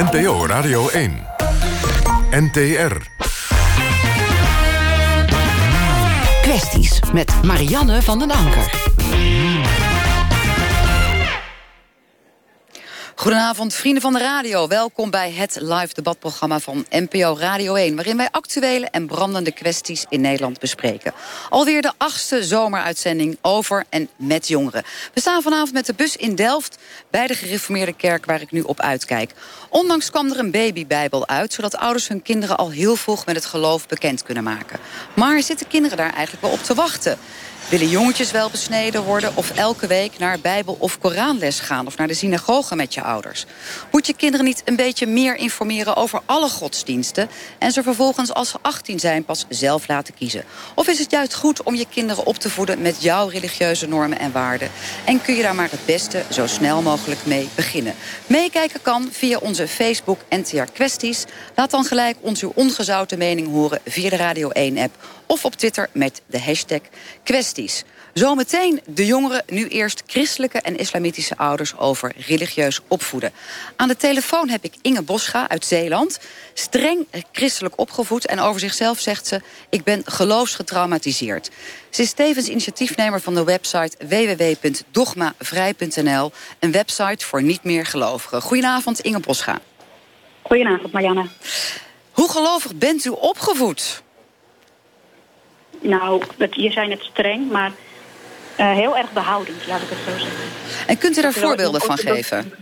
NPO Radio 1. NTR. Kwesties met Marianne van den Anker. Goedenavond, vrienden van de radio. Welkom bij het live debatprogramma van NPO Radio 1... waarin wij actuele en brandende kwesties in Nederland bespreken. Alweer de achtste zomeruitzending over en met jongeren. We staan vanavond met de bus in Delft... bij de gereformeerde kerk waar ik nu op uitkijk. Ondanks kwam er een babybijbel uit... zodat ouders hun kinderen al heel vroeg met het geloof bekend kunnen maken. Maar zitten kinderen daar eigenlijk wel op te wachten? Willen jongetjes wel besneden worden of elke week naar bijbel- of koranles gaan... of naar de synagoge met je ouders? Moet je kinderen niet een beetje meer informeren over alle godsdiensten... en ze vervolgens als ze 18 zijn pas zelf laten kiezen? Of is het juist goed om je kinderen op te voeden met jouw religieuze normen en waarden? En kun je daar maar het beste zo snel mogelijk mee beginnen? Meekijken kan via onze Facebook NTR Kwesties. Laat dan gelijk ons uw ongezouten mening horen via de Radio 1-app of op Twitter met de hashtag kwesties. Zometeen de jongeren, nu eerst christelijke en islamitische ouders over religieus opvoeden. Aan de telefoon heb ik Inge Boscha uit Zeeland. Streng christelijk opgevoed en over zichzelf zegt ze... ik ben geloofsgetraumatiseerd. Ze is tevens initiatiefnemer van de website www.dogmavrij.nl... een website voor niet meer gelovigen. Goedenavond, Inge Boscha. Goedenavond, Marianne. Hoe gelovig bent u opgevoed? Nou, het, je zijn het streng, maar uh, heel erg behoudend, laat ik het zo zeggen. En kunt u daar voorbeelden van geven?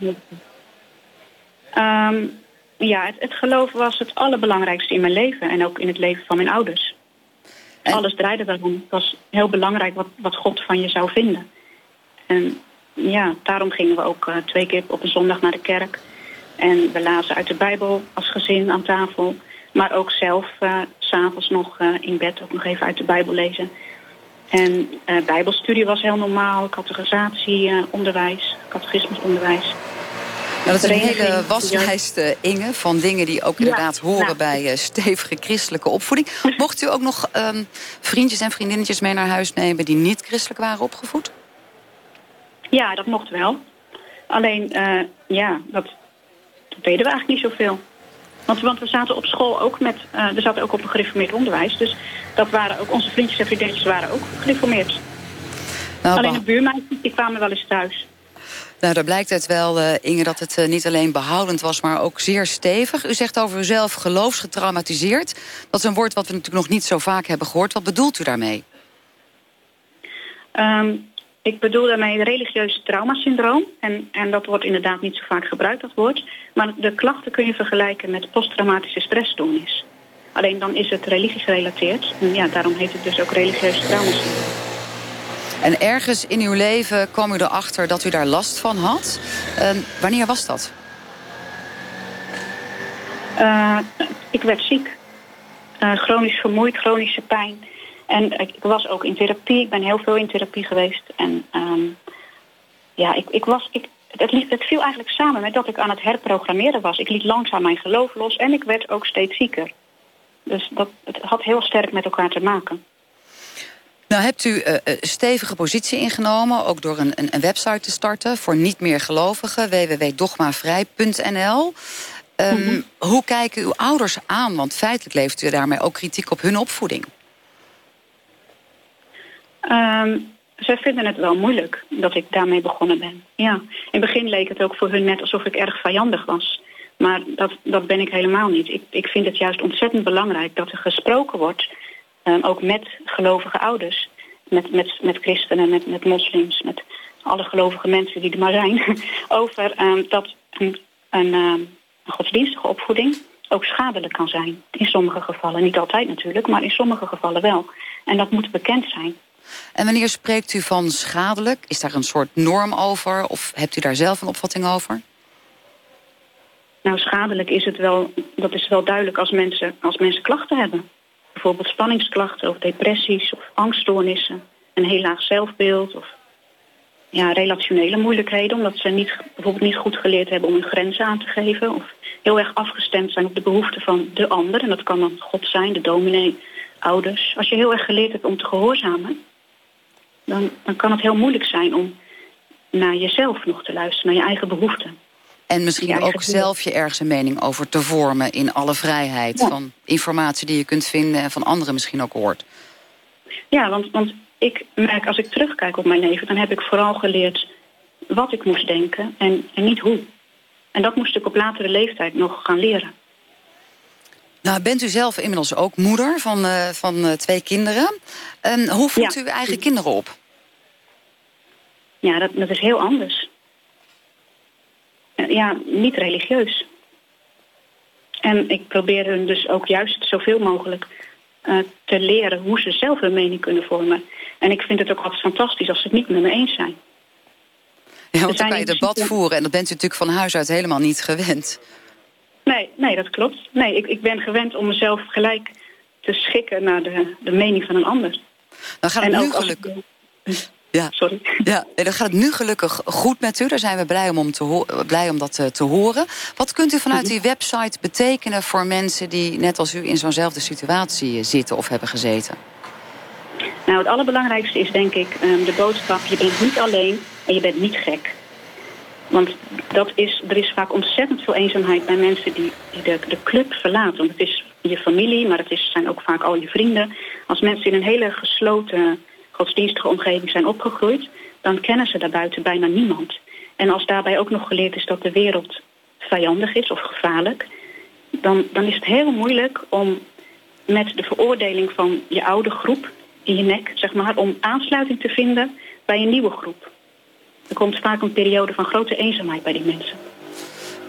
Um, ja, het, het geloof was het allerbelangrijkste in mijn leven en ook in het leven van mijn ouders. En... Alles draaide daarom. Het was heel belangrijk wat, wat God van je zou vinden. En ja, daarom gingen we ook uh, twee keer op een zondag naar de kerk. En we lazen uit de Bijbel als gezin aan tafel. Maar ook zelf uh, s'avonds nog uh, in bed ook nog even uit de Bijbel lezen. En uh, bijbelstudie was heel normaal. Categorisatieonderwijs, catechismusonderwijs. Nou, dat is een hele waslijst, Inge, van dingen die ook inderdaad ja, horen nou. bij stevige christelijke opvoeding. Mocht u ook nog um, vriendjes en vriendinnetjes mee naar huis nemen die niet christelijk waren opgevoed? Ja, dat mocht wel. Alleen, uh, ja, dat, dat deden we eigenlijk niet zoveel. Want, want we zaten op school ook met, uh, we zaten ook op een gereformeerd onderwijs. Dus dat waren ook, onze vriendjes en vriendinnetjes waren ook gereformeerd. Nou, Alleen de buurmeisjes, die kwamen wel eens thuis. Nou, daar blijkt het wel, uh, Inge, dat het uh, niet alleen behoudend was... maar ook zeer stevig. U zegt over uzelf geloofsgetraumatiseerd. Dat is een woord wat we natuurlijk nog niet zo vaak hebben gehoord. Wat bedoelt u daarmee? Um, ik bedoel daarmee het religieuze traumasyndroom. En, en dat wordt inderdaad niet zo vaak gebruikt, dat woord. Maar de klachten kun je vergelijken met posttraumatische stressstoornis. Alleen dan is het religie gerelateerd. En ja, daarom heet het dus ook religieuze traumasyndroom. En ergens in uw leven kwam u erachter dat u daar last van had. Uh, wanneer was dat? Uh, ik werd ziek. Uh, chronisch vermoeid, chronische pijn. En ik, was ook in therapie. Ik ben heel veel in therapie geweest. En um, ja, ik, ik was... Ik, het, liet, het viel eigenlijk samen met dat ik aan het herprogrammeren was. Ik liet langzaam mijn geloof los en ik werd ook steeds zieker. Dus dat, het had heel sterk met elkaar te maken. Nou hebt u uh, stevige positie ingenomen, ook door een, een, een, website te starten... voor niet meer gelovigen, www.dogmavrij.nl. Um, mm -hmm. Hoe kijken uw ouders aan? Want feitelijk levert u daarmee ook kritiek op hun opvoeding. Um, zij vinden het wel moeilijk dat ik daarmee begonnen ben. Ja, in het begin leek het ook voor hun net alsof ik erg vijandig was. Maar dat, dat ben ik helemaal niet. Ik, ik vind het juist ontzettend belangrijk dat er gesproken wordt... Um, ook met gelovige ouders, met, met, met christenen, met, met moslims... met alle gelovige mensen die er maar zijn... over um, dat een, een godsdienstige opvoeding ook schadelijk kan zijn. In sommige gevallen, niet altijd natuurlijk, maar in sommige gevallen wel. En dat moet bekend zijn. En wanneer spreekt u van schadelijk? Is daar een soort norm over? Of hebt u daar zelf een opvatting over? Nou, schadelijk is het wel, dat is wel duidelijk als mensen, als mensen klachten hebben. Bijvoorbeeld spanningsklachten of depressies of angststoornissen. Een heel laag zelfbeeld of ja, relationele moeilijkheden. Omdat ze niet, bijvoorbeeld niet goed geleerd hebben om hun grenzen aan te geven. Of heel erg afgestemd zijn op de behoeften van de ander. En dat kan dan God zijn, de dominee, ouders. Als je heel erg geleerd hebt om te gehoorzamen dan, dan kan het heel moeilijk zijn om naar jezelf nog te luisteren, naar je eigen behoeften. En misschien ook zelf je ergens een mening over te vormen in alle vrijheid. Van informatie die je kunt vinden en van anderen misschien ook hoort. Ja, want, want ik merk als ik terugkijk op mijn leven... dan heb ik vooral geleerd wat ik moest denken en, en niet hoe. En dat moest ik op latere leeftijd nog gaan leren. Nou, bent u zelf inmiddels ook moeder van, uh, van uh, twee kinderen. Um, hoe voedt u uw eigen kinderen op? Ja, dat, dat is heel anders. Ja, niet religieus. En ik probeer hun dus ook juist zoveel mogelijk uh, te leren hoe ze zelf hun mening kunnen vormen. En ik vind het ook altijd fantastisch als ze het niet met me eens zijn. Ja, want dan kan je debat voeren en dat bent u natuurlijk van huis uit helemaal niet gewend. Nee, nee dat klopt. Nee, ik, ik ben gewend om mezelf gelijk te schikken naar de, de mening van een ander. Dan gaat het nu gelukkig... Ja. Sorry. Ja, dan gaat het nu gelukkig goed met u. Daar zijn we blij om, om te blij om dat eh, te horen. Wat kunt u vanuit die website betekenen voor mensen... die net als u in zo'nzelfde situatie zitten of hebben gezeten? Nou, het allerbelangrijkste is denk ik ehm, de boodschap... je bent niet alleen en je bent niet gek. Want dat is, er is vaak ontzettend veel eenzaamheid bij mensen die, die de, de club verlaten. Want het is je familie, maar het is, zijn ook vaak al je vrienden. Als mensen in een hele gesloten godsdienstige omgeving zijn opgegroeid... dan kennen ze daarbuiten bijna niemand. En als daarbij ook nog geleerd is dat de wereld vijandig is of gevaarlijk... dan, dan is het heel moeilijk om met de veroordeling van je oude groep in je nek... zeg maar, om aansluiting te vinden bij een nieuwe groep. Er komt vaak een periode van grote eenzaamheid bij die mensen.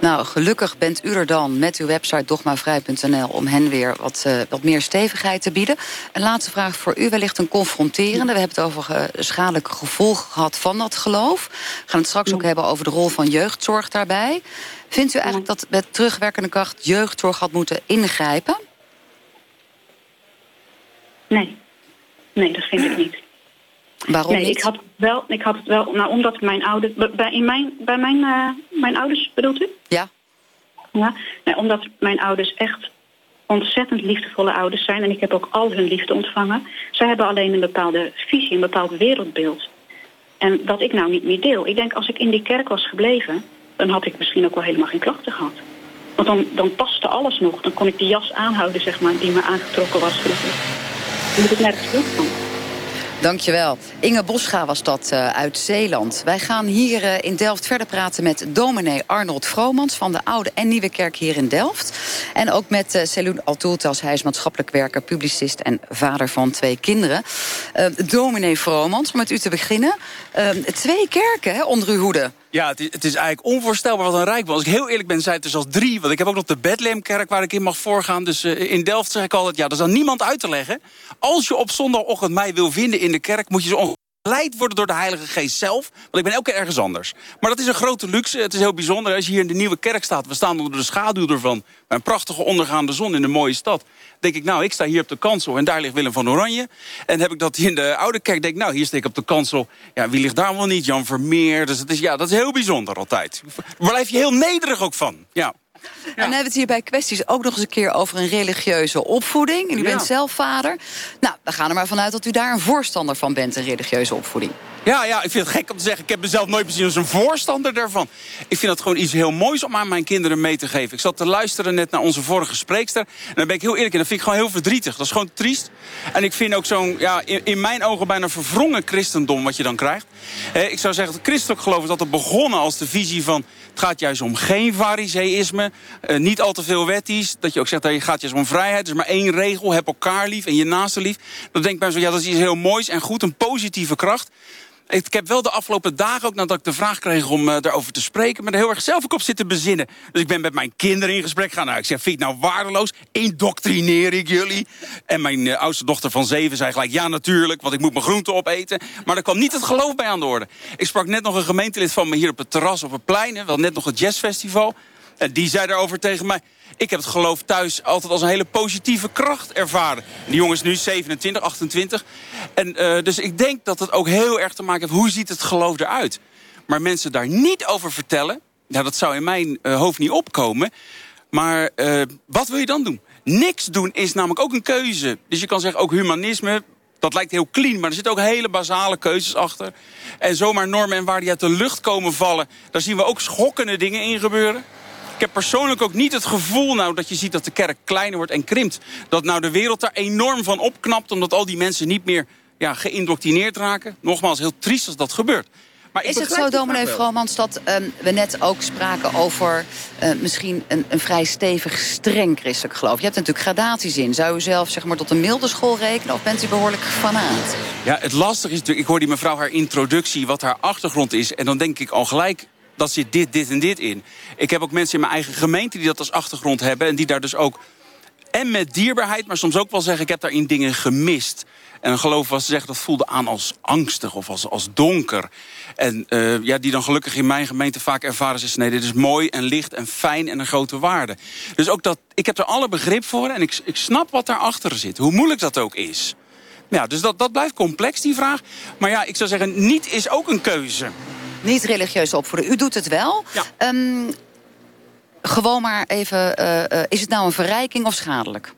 Nou, gelukkig bent u er dan met uw website dogmavrij.nl... om hen weer wat, uh, wat meer stevigheid te bieden. Een laatste vraag voor u, wellicht een confronterende. We hebben het over uh, schadelijke gevolgen gehad van dat geloof. We gaan het straks ook hebben over de rol van jeugdzorg daarbij. Vindt u eigenlijk dat met terugwerkende kracht jeugdzorg had moeten ingrijpen? Nee. Nee, dat vind ik niet. Waarom nee, niet? Ik had, wel, ik had het wel, nou, omdat mijn ouders, bij, in mijn, bij mijn, uh, mijn ouders bedoelt u? Ja. ja nee, omdat mijn ouders echt ontzettend liefdevolle ouders zijn en ik heb ook al hun liefde ontvangen. Zij hebben alleen een bepaalde visie, een bepaald wereldbeeld. En dat ik nou niet meer deel. Ik denk als ik in die kerk was gebleven, dan had ik misschien ook wel helemaal geen klachten gehad. Want dan, dan paste alles nog. Dan kon ik die jas aanhouden, zeg maar, die me aangetrokken was vroeger. Dan moet ik nergens terug van. Dankjewel. Inge Boscha was dat uh, uit Zeeland. Wij gaan hier uh, in Delft verder praten met dominee Arnold Vromans... van de Oude en Nieuwe Kerk hier in Delft. En ook met uh, Celoen Altoeltas. Hij is maatschappelijk werker, publicist en vader van twee kinderen. dominee Vromans, om met u te beginnen. twee kerken onder uw hoede. Ja, het is, eigenlijk onvoorstelbaar wat een rijk was. Als ik heel eerlijk ben, zei het dus als drie. Want ik heb ook nog de Bethlehemkerk waar ik in mag voorgaan. Dus uh, in Delft zeg ik altijd, ja, dat is aan niemand uit te leggen. Als je op zondagochtend mij wil vinden in de kerk... moet je zo geleid worden door de Heilige Geest zelf. Want ik ben elke keer ergens anders. Maar dat is een grote luxe. Het is heel bijzonder. Als je hier in de nieuwe kerk staat. We staan onder de schaduw ervan. Een prachtige ondergaande zon in een mooie stad. denk ik, nou, ik sta hier op de kansel. En daar ligt Willem van Oranje. En heb ik dat in de oude kerk. denk ik, nou, hier sta ik op de kansel. Ja, wie ligt daar wel niet? Jan Vermeer. Dus het is, ja, dat is heel bijzonder altijd. Daar blijf je heel nederig ook van. Ja. En dan hebben we het hier bij kwesties ook nog eens een keer over een religieuze opvoeding. En u bent zelf vader. Nou, we gaan er maar vanuit dat u daar een voorstander van bent, een religieuze opvoeding. Ja, ja, ik vind het gek om te zeggen. Ik heb mezelf nooit bezien als een voorstander daarvan. Ik vind dat gewoon iets heel moois om aan mijn kinderen mee te geven. Ik zat te luisteren net naar onze vorige spreekster. En dan ben ik heel eerlijk en dat vind ik gewoon heel verdrietig. Dat is gewoon triest. En ik vind ook zo'n, ja, in, in, mijn ogen bijna verwrongen christendom wat je dan krijgt. Ik zou zeggen, het christelijk geloof is dat er begonnen als de visie van... het gaat juist om geen fariseïsme, eh, niet al te veel wetties. Dat je ook zegt, dat je gaat juist om vrijheid. Is maar één regel, heb elkaar lief en je naaste lief. Dan denk ik bij zo, ja, dat is iets heel moois en goed, een positieve kracht. Ik heb wel de afgelopen dagen, ook nadat ik de vraag kreeg om uh, daarover te spreken... me er heel erg zelf op zitten bezinnen. Dus ik ben met mijn kinderen in gesprek gegaan. Nou, ik zeg, vind nou waardeloos? Indoctrineer ik jullie? En mijn uh, oudste dochter van zeven zei gelijk... ja, natuurlijk, want ik moet mijn groenten opeten. Maar er kwam niet het geloof bij aan de orde. Ik sprak net nog een gemeentelid van me hier op het terras op het plein... wel net nog het jazzfestival. En die zei daarover tegen mij... Ik heb het geloof thuis altijd als een hele positieve kracht ervaren. Die jongen is nu 27, 28. En, uh, dus ik denk dat het ook heel erg te maken heeft... hoe ziet het geloof eruit? Maar mensen daar niet over vertellen... Nou, dat zou in mijn uh, hoofd niet opkomen. Maar uh, wat wil je dan doen? Niks doen is namelijk ook een keuze. Dus je kan zeggen, ook humanisme dat lijkt heel clean, maar er zitten ook hele basale keuzes achter. En zomaar normen en waarden die uit de lucht komen vallen... daar zien we ook schokkende dingen in gebeuren. Ik heb persoonlijk ook niet het gevoel nou, dat je ziet dat de kerk kleiner wordt en krimpt. Dat nou de wereld daar enorm van opknapt... omdat al die mensen niet meer ja, geïndoctrineerd raken. Nogmaals, heel triest als dat gebeurt. Maar is het zo, dominee Vromans, dat um, we net ook spraken over uh, misschien een, een, vrij stevig, streng christelijk geloof? Je hebt natuurlijk gradaties in. Zou u zelf zeg maar, tot een milde school rekenen of bent u behoorlijk fanaat? Ja, het lastige is natuurlijk, ik hoor die mevrouw haar introductie, wat haar achtergrond is. En dan denk ik al gelijk, dat zit dit, dit en dit in. Ik heb ook mensen in mijn eigen gemeente die dat als achtergrond hebben... en die daar dus ook en met dierbaarheid, maar soms ook wel zeggen... ik heb daarin dingen gemist. En geloof was zeggen dat voelde aan als angstig of als, als donker. En uh, ja, die dan gelukkig in mijn gemeente vaak ervaren ze... nee, dit is mooi en licht en fijn en een grote waarde. Dus ook dat, ik heb er alle begrip voor en ik, ik snap wat daarachter zit. Hoe moeilijk dat ook is. Ja, dus dat, dat blijft complex, die vraag. Maar ja, ik zou zeggen, niet is ook een keuze. Niet religieus opvoeden. U doet het wel. Ja. Um, gewoon maar even, uh, uh, is het nou een verrijking of schadelijk?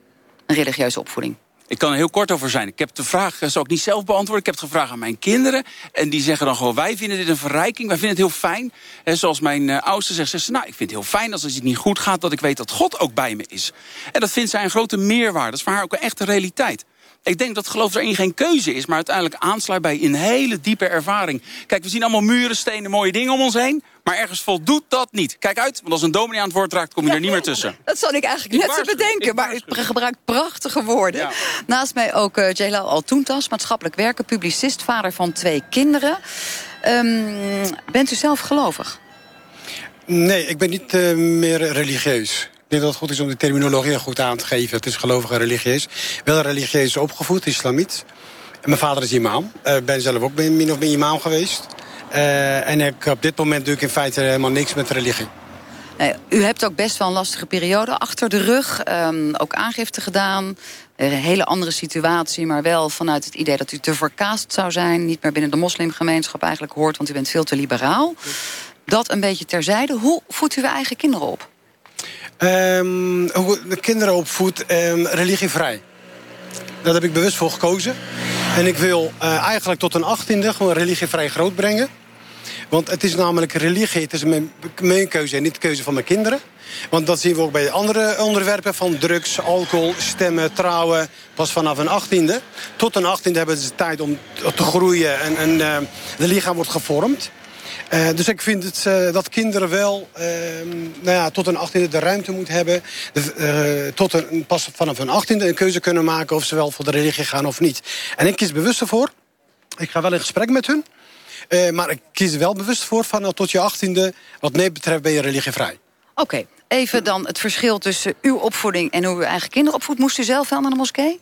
Een religieuze opvoeding? Ik kan er heel kort over zijn. Ik heb de vraag, zou ik niet zelf beantwoorden. Ik heb het gevraagd aan mijn kinderen. En die zeggen dan gewoon, wij vinden dit een verrijking. Wij vinden het heel fijn. En zoals mijn uh, oudste zegt, zegt ze, nou, ik vind het heel fijn als het niet goed gaat... dat ik weet dat God ook bij me is. En dat vindt zij een grote meerwaarde. Dat is voor haar ook een echte realiteit. Ik denk dat geloof erin geen keuze is, maar uiteindelijk aansluit bij een hele diepe ervaring. Kijk, we zien allemaal muren, stenen, mooie dingen om ons heen. Maar ergens voldoet dat niet. Kijk uit, want als een dominee aan het woord raakt, kom je er niet meer tussen. Dat zal ik eigenlijk net zo bedenken, maar u gebruikt prachtige woorden. Naast mij ook uh, Jalal Altoentas, maatschappelijk werker, publicist, vader van twee kinderen. Um, bent u zelf gelovig? Nee, ik ben niet uh, meer religieus. Ik denk dat het goed is om de terminologie goed aan te geven. Het is gelovig en religieus. Wel religieus opgevoed, islamiet. En mijn vader is imam. Ik uh, ben zelf ook min of meer imam geweest. Uh, en ik, op dit moment doe ik in feite helemaal niks met religie. Nee, u hebt ook best wel een lastige periode achter de rug. Um, ook aangifte gedaan. Een hele andere situatie, maar wel vanuit het idee dat u te verkaast zou zijn. Niet meer binnen de moslimgemeenschap eigenlijk hoort, want u bent veel te liberaal. Dat een beetje terzijde. Hoe voedt u uw eigen kinderen op? Um, kinderen opvoed, um, religievrij. Daar heb ik bewust voor gekozen. En ik wil uh, eigenlijk tot een achttiende gewoon religievrij groot brengen. Want het is namelijk religie, het is mijn, keuze en niet de keuze van mijn kinderen. Want dat zien we ook bij andere onderwerpen van drugs, alcohol, stemmen, trouwen. Pas vanaf een achttiende. Tot een achttiende hebben ze tijd om te groeien en, en uh, de lichaam wordt gevormd. Uh, dus ik vind het, uh, dat kinderen wel uh, nou ja, tot een achttiende de ruimte moeten hebben. De, tot een, pas vanaf een achttiende een keuze kunnen maken of ze wel voor de religie gaan of niet. En ik kies bewust ervoor. Ik ga wel in gesprek met hun. maar ik kies er wel bewust voor van tot je achttiende. Wat mij betreft ben je religievrij. Oké, even dan het verschil tussen uw opvoeding en hoe uw eigen kinderen opvoedt. Moest u zelf wel naar de moskee?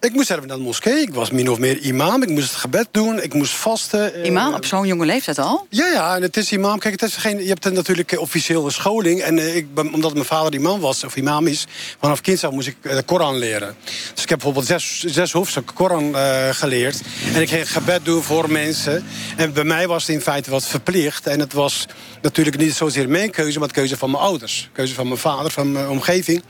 Ik moest even naar de moskee. Ik was min of meer imam. Ik moest het gebed doen. Ik moest vasten. Eh, imam op zo'n jonge leeftijd al? Ja, ja. En het is imam. Kijk, het is geen, je hebt natuurlijk officieel scholing. En eh, ik, omdat mijn vader imam was, of imam is... vanaf kind af moest ik de Koran leren. Dus ik heb bijvoorbeeld zes, zes hoofdstukken Koran uh, geleerd. En ik ging gebed doen voor mensen. En bij mij was het in feite wat verplicht. En het was natuurlijk niet zozeer mijn keuze... maar de keuze van mijn ouders. keuze van mijn vader, van mijn omgeving.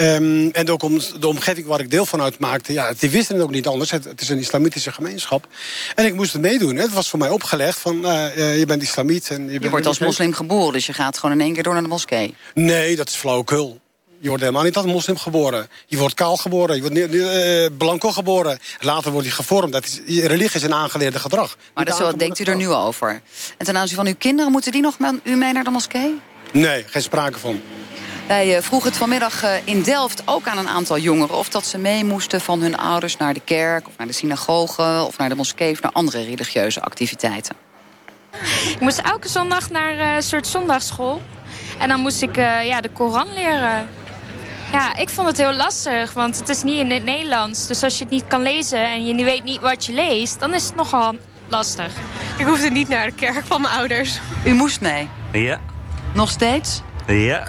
Um, en ook om de omgeving waar ik deel van uitmaakte ja, die wisten het ook niet anders. Het, het, is een islamitische gemeenschap. En ik moest het meedoen. Het was voor mij opgelegd van uh, je bent islamiet. En je, je bent wordt als moslim geboren, dus je gaat gewoon in één keer door naar de moskee. Nee, dat is flauwekul. Je wordt helemaal niet als moslim geboren. Je wordt kaal geboren, je wordt uh, blanco geboren. Later wordt je gevormd. Dat is, religie is een aangeleerde gedrag. Maar dat zo denkt u er nu over. En ten aanzien van uw kinderen, moeten die nog met u mee naar de moskee? Nee, geen sprake van. Wij eh, vroegen het vanmiddag eh, in Delft ook aan een aantal jongeren... of dat ze mee moesten van hun ouders naar de kerk... of naar de synagoge of naar de moskee... of naar andere religieuze activiteiten. Ik moest elke zondag naar eh, een soort zondagsschool. En dan moest ik ja, de Koran leren. Ja, ik vond het heel lastig, want het is niet in het Nederlands. Dus als je het niet kan lezen en je weet niet wat je leest... dan is het nogal lastig. Ik hoefde niet naar de kerk van mijn ouders. U moest mee? Ja. Nog steeds? Ja.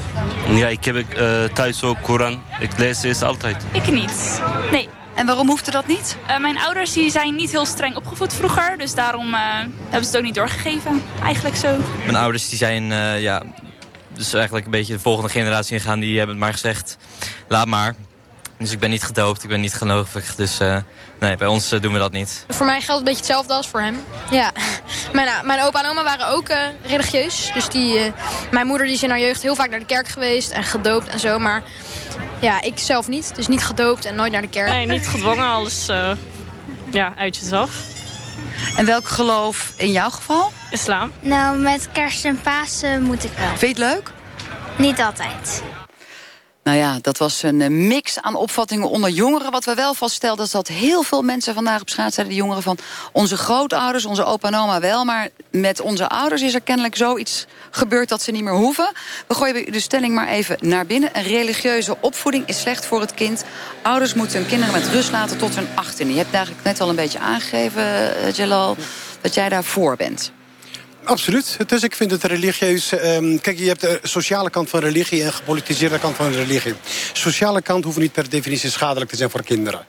ja, ik heb uh, thuis ook Koran. Ik lees het altijd. Ik niet. Nee. En waarom hoefde dat niet? Uh, mijn ouders die zijn niet heel streng opgevoed vroeger. Dus daarom uh, hebben ze het ook niet doorgegeven. Eigenlijk zo. Mijn ouders die zijn ja, dus eigenlijk een beetje de volgende generatie ingegaan. Die hebben het maar gezegd, laat maar. Dus ik ben niet gedoopt, ik ben niet gelovig. Dus eh, nee, bij ons eh, doen we dat niet. Voor mij geldt een beetje hetzelfde als voor hem. Ja, mijn, eh, mijn opa en oma waren ook eh, religieus. Dus die, eh, mijn moeder die is in haar jeugd heel vaak naar de kerk geweest en gedoopt en zo. Maar ja, ik zelf niet. Dus niet gedoopt en nooit naar de kerk. Nee, niet gedwongen, alles eh, ja, uit jezelf. En welk geloof in jouw geval? Islam. Nou, met kerst en Pasen moet ik wel. Vind je het leuk? Niet altijd. Nou ja, dat was een eh, mix aan opvattingen onder jongeren. Wat we wel vaststelden is dat heel veel mensen vandaag op straat zeiden... de jongeren van onze grootouders, onze opa en oma wel... maar met onze ouders is er kennelijk zoiets gebeurd dat ze niet meer hoeven. We gooien de stelling maar even naar binnen. Een religieuze opvoeding is slecht voor het kind. Ouders moeten hun kinderen met rust laten tot hun achttiende. Je hebt eigenlijk net al een beetje aangegeven, eh, Jalal... dat jij daarvoor bent. Absoluut. Dus ik vind het religieus... ehm, kijk, je hebt de sociale kant van religie en gepolitiseerde kant van religie. Sociale kant hoeven niet per definitie schadelijk te zijn voor kinderen.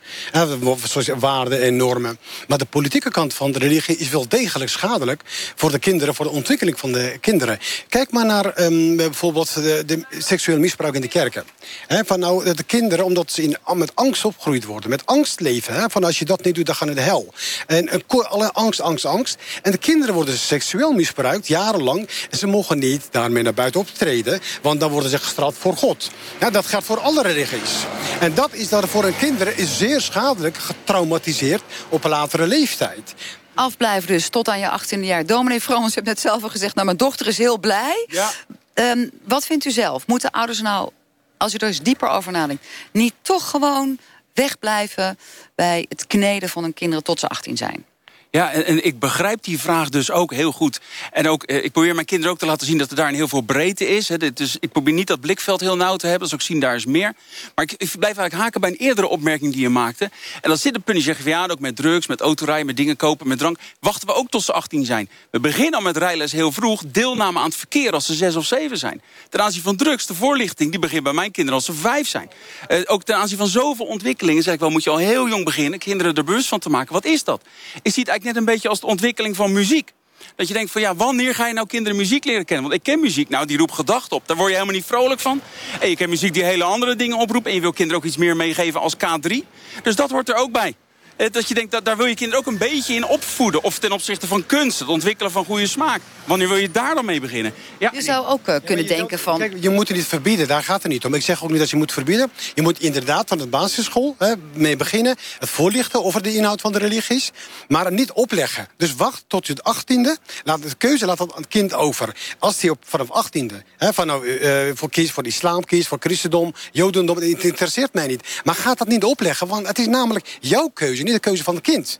Zoals waarden en normen. Maar de politieke kant van de religie is wel degelijk schadelijk... voor de kinderen, voor de ontwikkeling van de kinderen. Kijk maar naar ehm, bijvoorbeeld de, de seksueel misbruik in de kerken. Van nou, de kinderen, omdat ze in, met angst opgegroeid worden. Met angst leven. Van als je dat niet doet, dan gaan we de hel. En eh, alle angst, angst, angst. En de kinderen worden seksueel misbruikt, jarenlang. En ze mogen niet daarmee naar buiten optreden. Want dan worden ze gestraft voor God. Ja, dat geldt voor alle religies. En dat is dan voor een kinderen is zeer schadelijk getraumatiseerd op een latere leeftijd. Afblijven dus tot aan je achttiende jaar. Dominee u hebt net zelf al gezegd... nou, mijn dochter is heel blij. Ja. Ehm, wat vindt u zelf? Moeten ouders nou, als u er eens dieper over nadenkt... niet toch gewoon wegblijven bij het kneden van hun kinderen tot ze 18 zijn? Ja, en, ik begrijp die vraag dus ook heel goed. En ook, eh, ik probeer mijn kinderen ook te laten zien dat er daarin heel veel breedte is. Hè. Is ik probeer niet dat blikveld heel nauw te hebben, dus ook zien daar is meer. Maar ik, blijf eigenlijk haken bij een eerdere opmerking die je maakte. En dat zit een punt, je zegt, van, ja, ook met drugs, met autorijden, met dingen kopen, met drank. Wachten we ook tot ze 18 zijn. We beginnen al met rijles heel vroeg, deelname aan het verkeer als ze 6 of 7 zijn. Ten aanzien van drugs, de voorlichting, die begint bij mijn kinderen als ze 5 zijn. Eh, ook ten aanzien van zoveel ontwikkelingen, zeg ik wel, moet je al heel jong beginnen, kinderen er bewust van te maken. Wat is dat? Ik zie het net een beetje als de ontwikkeling van muziek. Dat je denkt van ja, wanneer ga je nou kinderen muziek leren kennen? Want ik ken muziek, nou die roept gedachten op. Daar word je helemaal niet vrolijk van. En je kent muziek die hele andere dingen oproept. En je wil kinderen ook iets meer meegeven als K3. Dus dat hoort er ook bij. Eh, Dat je denkt, dat, daar wil je kinderen ook een beetje in opvoeden. Of ten opzichte van kunst, het ontwikkelen van goede smaak. Wanneer wil je daar dan mee beginnen? Ja, Je zou ook eh, kunnen denken van... Kijk, je moet het niet verbieden, daar gaat het niet om. Ik zeg ook niet dat je moet verbieden. Je moet inderdaad van de basisschool hè, mee beginnen. Het voorlichten over de inhoud van de religies. Maar niet opleggen. Dus wacht tot je het achttiende. Laat de keuze laat dat aan het kind over. Als hij op, vanaf achttiende hè, van, nou, eh, voor kiest voor islam, kiest voor christendom, jodendom. Het interesseert mij niet. Maar ga dat niet opleggen, want het is namelijk jouw keuze, niet de keuze van het kind.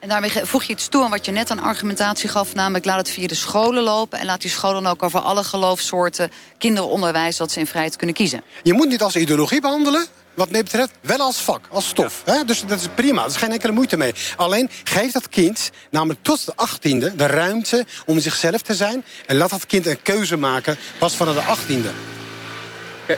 En daarmee voeg je iets toe aan wat je net aan argumentatie gaf. Namelijk laat het via de scholen lopen. En laat die scholen ook over alle geloofssoorten kinderen onderwijzen. Dat ze in vrijheid kunnen kiezen. Je moet niet als ideologie behandelen. Wat mij betreft, wel als vak, als stof. Hè? Dus dat is prima, er is geen enkele moeite mee. Alleen geef dat kind, namelijk tot de achttiende, de ruimte om zichzelf te zijn. En laat dat kind een keuze maken, pas vanaf de achttiende.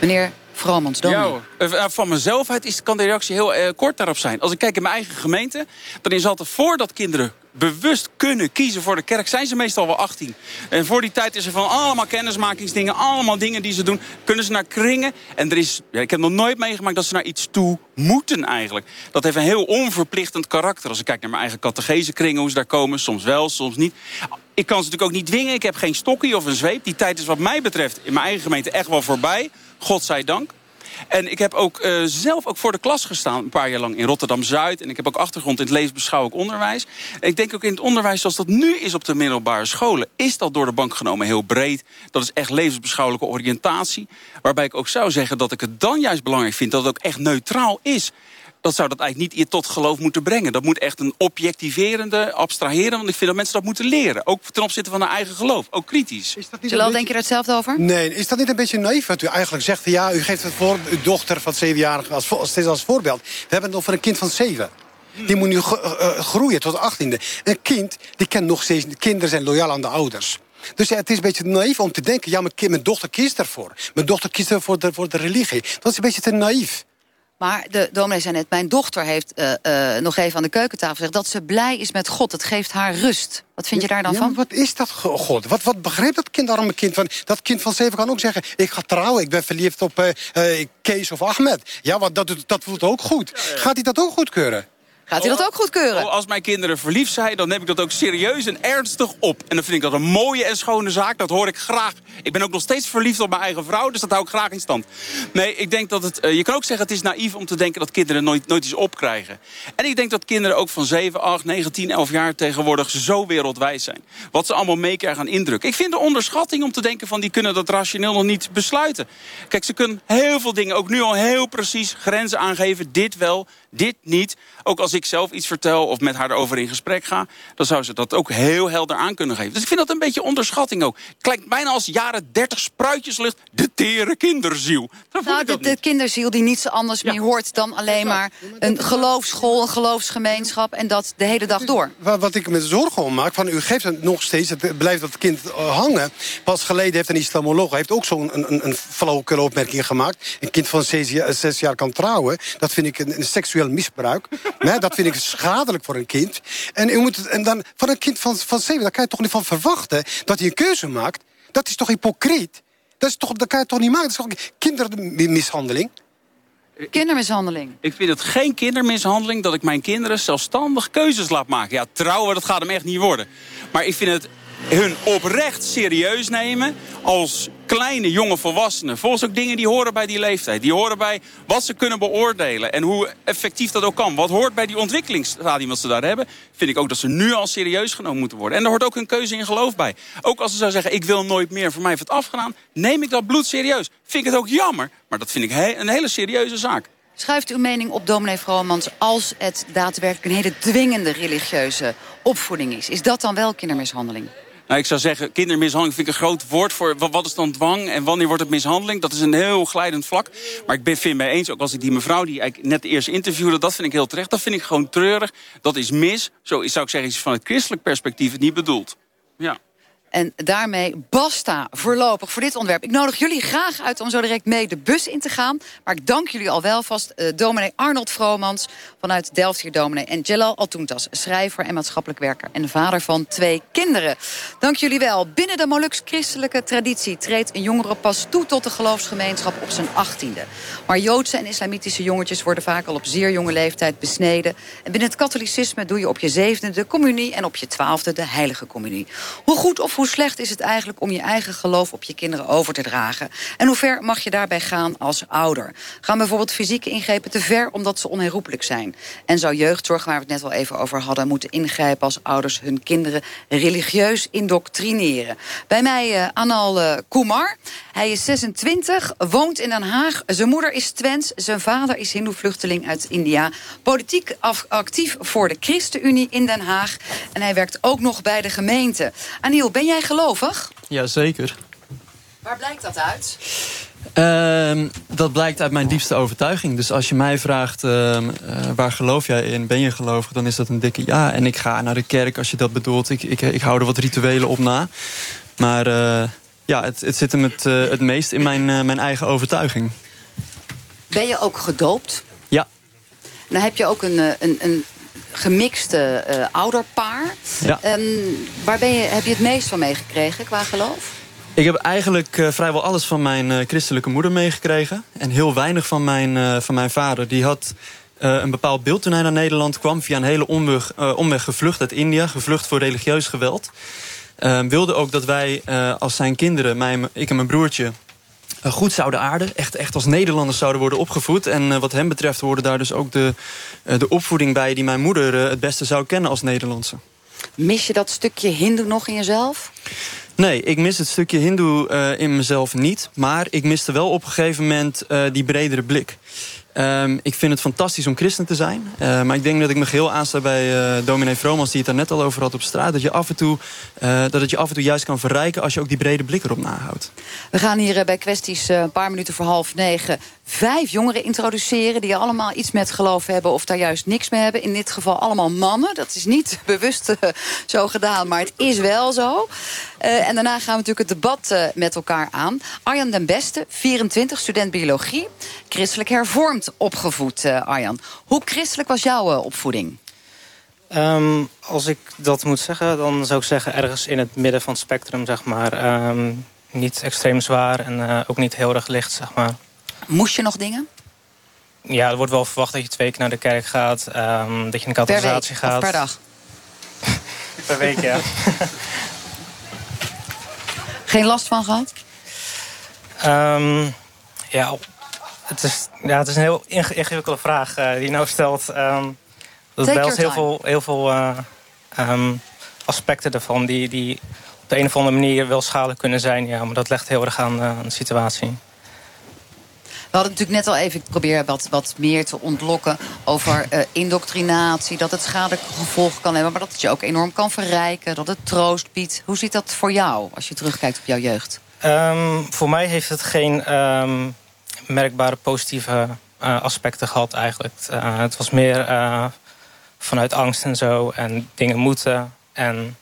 Meneer Vromans, dominee. Ja, hoor. Eh, van mezelf uit is, kan de reactie heel eh, kort daarop zijn. Als ik kijk in mijn eigen gemeente, dan is altijd voordat kinderen bewust kunnen kiezen voor de kerk, zijn ze meestal wel 18. En voor die tijd is er van allemaal kennismakingsdingen, allemaal dingen die ze doen, kunnen ze naar kringen. En er is, ja, ik heb nog nooit meegemaakt dat ze naar iets toe moeten eigenlijk. Dat heeft een heel onverplichtend karakter. Als ik kijk naar mijn eigen categese-kringen, hoe ze daar komen, soms wel, soms niet. Ik kan ze natuurlijk ook niet dwingen. Ik heb geen stokje of een zweep. Die tijd is wat mij betreft in mijn eigen gemeente echt wel voorbij. Godzijdank. En ik heb ook eh, zelf ook voor de klas gestaan, een paar jaar lang in Rotterdam-Zuid. En ik heb ook achtergrond in het levensbeschouwelijk onderwijs. En ik denk ook in het onderwijs zoals dat nu is op de middelbare scholen... is dat door de bank genomen heel breed. Dat is echt levensbeschouwelijke oriëntatie. Waarbij ik ook zou zeggen dat ik het dan juist belangrijk vind... dat het ook echt neutraal is dat zou dat eigenlijk niet tot geloof moeten brengen. Dat moet echt een objectiverende, abstraheren. Want ik vind dat mensen dat moeten leren. Ook ten opzichte van hun eigen geloof. Ook kritisch. Is dat niet Jalal, een denk je daar hetzelfde over? Nee, is dat niet een beetje naïef wat u eigenlijk zegt? Ja, u geeft het voor uw dochter van zevenjarige als, steeds als voorbeeld. We hebben het over een kind van zeven. Die moet nu eh, eh, groeien tot de achttiende. Een kind, die kent nog steeds... Kinderen zijn loyaal aan de ouders. Dus ja, het is een beetje naïef om te denken... ja, mijn, kind, mijn dochter kiest ervoor. Mijn dochter kiest ervoor de, voor de religie. Dat is een beetje te naïef. Maar de dominee zei net, mijn dochter heeft uh, uh, nog even aan de keukentafel gezegd... dat ze blij is met God. Het geeft haar rust. Wat vind je daar dan ja, van? Wat is dat, God? Wat, wat begrijpt dat kind, arme kind? Van, dat kind van zeven kan ook zeggen... ik ga trouwen, ik ben verliefd op uh, Kees of Ahmed. Ja, wat, dat, dat voelt ook goed. Gaat hij dat ook goedkeuren? Gaat hij dat ook goedkeuren? Oh, als mijn kinderen verliefd zijn, dan neem ik dat ook serieus en ernstig op. En dan vind ik dat een mooie en schone zaak. Dat hoor ik graag. Ik ben ook nog steeds verliefd op mijn eigen vrouw, dus dat hou ik graag in stand. Nee, ik denk dat het... Uh, je kan ook zeggen, het is naïef om te denken dat kinderen nooit, nooit iets opkrijgen. En ik denk dat kinderen ook van 7, 8, 9, 10, 11 jaar tegenwoordig zo wereldwijs zijn. Wat ze allemaal meekrijgen aan indruk. Ik vind de onderschatting om te denken van die kunnen dat rationeel nog niet besluiten. Kijk, ze kunnen heel veel dingen ook nu al heel precies grenzen aangeven. Dit wel, dit niet. Ook als ik zelf iets vertel of met haar erover in gesprek ga... dan zou ze dat ook heel helder aan kunnen geven. Dus ik vind dat een beetje onderschatting ook. Het klinkt bijna als jaren 30 spruitjeslucht. De tere kinderziel. Nou, de, de, kinderziel die niets anders ja. meer hoort dan alleen maar... een geloofsschool, een geloofsgemeenschap en dat de hele dag door. Wat, wat ik me zorgen om maak, van u geeft het nog steeds... het blijft dat kind uh, hangen. Pas geleden heeft een islamoloog heeft ook zo'n een, een, een opmerking gemaakt. Een kind van zes jaar, zes jaar kan trouwen. Dat vind ik een, een seksueel misbruik. nee, dat vind ik schadelijk voor een kind. En, u moet, en dan van een kind van, van zeven, daar kan je toch niet van verwachten... dat hij een keuze maakt. Dat is toch hypocriet? Dat, is toch, dat kan je toch niet maken? Dat is toch kindermishandeling? Kindermishandeling? Ik vind het geen kindermishandeling dat ik mijn kinderen zelfstandig keuzes laat maken. Ja, trouwen, dat gaat hem echt niet worden. Maar ik vind het hun oprecht serieus nemen als kleine jonge volwassenen. Volgens ook dingen die horen bij die leeftijd. Die horen bij wat ze kunnen beoordelen en hoe effectief dat ook kan. Wat hoort bij die ontwikkelingsstadium wat ze daar hebben... vind ik ook dat ze nu al serieus genomen moeten worden. En daar hoort ook een keuze in geloof bij. Ook als ze zou zeggen, ik wil nooit meer, voor mij heeft het afgedaan... neem ik dat bloed serieus. Vind ik het ook jammer, maar dat vind ik een hele serieuze zaak. Schuift uw mening op dominee Vromans als het daadwerkelijk een hele dwingende religieuze opvoeding is? Is dat dan wel kindermishandeling? Nou, ik zou zeggen, kindermishandeling vind ik een groot woord voor... wat is dan dwang en wanneer wordt het mishandeling? Dat is een heel glijdend vlak. Maar ik ben, vind mij eens, ook als ik die mevrouw die ik net eerst interviewde... dat vind ik heel terecht, dat vind ik gewoon treurig. Dat is mis. Zo zou ik zeggen, is van het christelijk perspectief het niet bedoeld. Ja. En daarmee basta voorlopig voor dit onderwerp. Ik nodig jullie graag uit om zo direct mee de bus in te gaan. Maar ik dank jullie al wel vast. Uh, dominee Arnold Vromans vanuit Delft hier dominee. En Jelal Altuntas, schrijver en maatschappelijk werker. En vader van twee kinderen. Dank jullie wel. Binnen de Molux-christelijke traditie treedt een jongere pas toe tot de geloofsgemeenschap op zijn achttiende. Maar Joodse en islamitische jongetjes worden vaak al op zeer jonge leeftijd besneden. En binnen het katholicisme doe je op je zevende de communie en op je twaalfde de heilige communie. Hoe goed of hoe slecht is het eigenlijk om je eigen geloof op je kinderen over te dragen? En hoe ver mag je daarbij gaan als ouder? Gaan bijvoorbeeld fysieke ingrepen te ver omdat ze onherroepelijk zijn? En zou jeugdzorg, waar we het net wel even over hadden... moeten ingrijpen als ouders hun kinderen religieus indoctrineren? Bij mij uh, Anal uh, Kumar. Hij is 26, woont in Den Haag. Zijn moeder is Twents, zijn vader is hindoe-vluchteling uit India. Politiek actief voor de ChristenUnie in Den Haag. En hij werkt ook nog bij de gemeente. Aniel, ben jij gelovig? Jazeker. Waar blijkt dat uit? Uh, dat blijkt uit mijn diepste overtuiging. Dus als je mij vraagt, uh, uh, waar geloof jij in? Ben je gelovig? Dan is dat een dikke ja. En ik ga naar de kerk als je dat bedoelt. Ik, ik, ik hou er wat rituelen op na. Maar eh, ja, het, het zit hem het, eh, het meest in mijn, mijn eigen overtuiging. Ben je ook gedoopt? Ja. Dan heb je ook een, een, een gemixte uh, ouderpaar. Ja. Um, waar ben je, heb je het meest van meegekregen qua geloof? Ik heb eigenlijk uh, vrijwel alles van mijn uh, christelijke moeder meegekregen. En heel weinig van mijn, van mijn vader. Die had een bepaald beeld toen hij naar Nederland kwam. Via een hele omweg, omweg gevlucht uit India. Gevlucht voor religieus geweld. Ehm, wilde ook dat wij als zijn kinderen, mijn, ik en mijn broertje goed zouden aarden. Echt, echt als Nederlanders zouden worden opgevoed. En uh, wat hem betreft hoorde daar dus ook de, uh, de opvoeding bij... die mijn moeder het beste zou kennen als Nederlandse. Mis je dat stukje hindoe nog in jezelf? Nee, ik mis het stukje hindoe in mezelf niet. Maar ik miste wel op een gegeven moment die bredere blik. Um, ik vind het fantastisch om christen te zijn. Uh, maar ik denk dat ik me geheel aansta bij uh, dominee Vromans... die het daar net al over had op straat. Dat, je af en toe, uh, dat het je af en toe juist kan verrijken... als je ook die brede blik erop nahoudt. We gaan hier bij kwesties een paar minuten voor half negen... vijf jongeren introduceren die allemaal iets met geloof hebben... of daar juist niks mee hebben. In dit geval allemaal mannen. Dat is niet bewust zo gedaan, maar het is wel zo. en daarna gaan we natuurlijk het debat met elkaar aan. Arjan den Beste, 24, student biologie. Christelijk hervormd opgevoed, Arjan. Hoe christelijk was jouw opvoeding? Um, als ik dat moet zeggen, dan zou ik zeggen ergens in het midden van het spectrum, zeg maar. Um, niet extreem zwaar en ook niet heel erg licht, zeg maar. Moest je nog dingen? Ja, er wordt wel verwacht dat je twee keer naar de kerk gaat. Um, dat je een catechisatie gaat. per dag? per week, ja. Geen last van gehad? Um, ja, het is, ja, het is een heel ingewikkelde vraag uh, die je nou stelt. Um, dat belst heel veel, heel veel uh, um, aspecten ervan die, die op de een of andere manier wel schadelijk kunnen zijn. Ja, maar dat legt heel erg aan, uh, aan de situatie. We hadden natuurlijk net al even, ik probeer wat, wat meer te ontlokken... over uh, indoctrinatie, dat het schadelijke gevolgen kan hebben... maar dat het je ook enorm kan verrijken, dat het troost biedt. Hoe ziet dat voor jou als je terugkijkt op jouw jeugd? Um, voor mij heeft het geen um, merkbare positieve uh, aspecten gehad eigenlijk. Uh, het was meer vanuit angst en zo en dingen moeten. En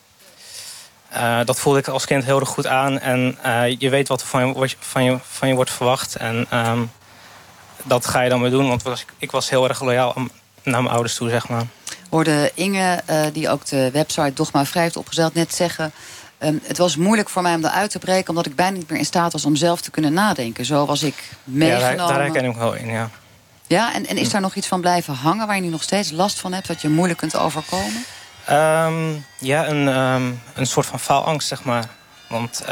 dat voelde ik als kind heel erg goed aan. En je weet wat er van je, van je, van je wordt verwacht. En um, dat ga je dan weer doen. Want was, ik was heel erg loyaal naar mijn ouders toe, zeg maar. Hoorde Inge, die ook de website Dogma Vrij heeft opgezet, net zeggen... Um, het was moeilijk voor mij om eruit te breken... omdat ik bijna niet meer in staat was om zelf te kunnen nadenken. Zo was ik meegenomen. Ja, daar, daar herken ik wel in, ja. Ja, en, en is daar nog iets van blijven hangen... waar je nu nog steeds last van hebt, wat je moeilijk kunt overkomen? Um, ja, een, um, een soort van faalangst, zeg maar. Want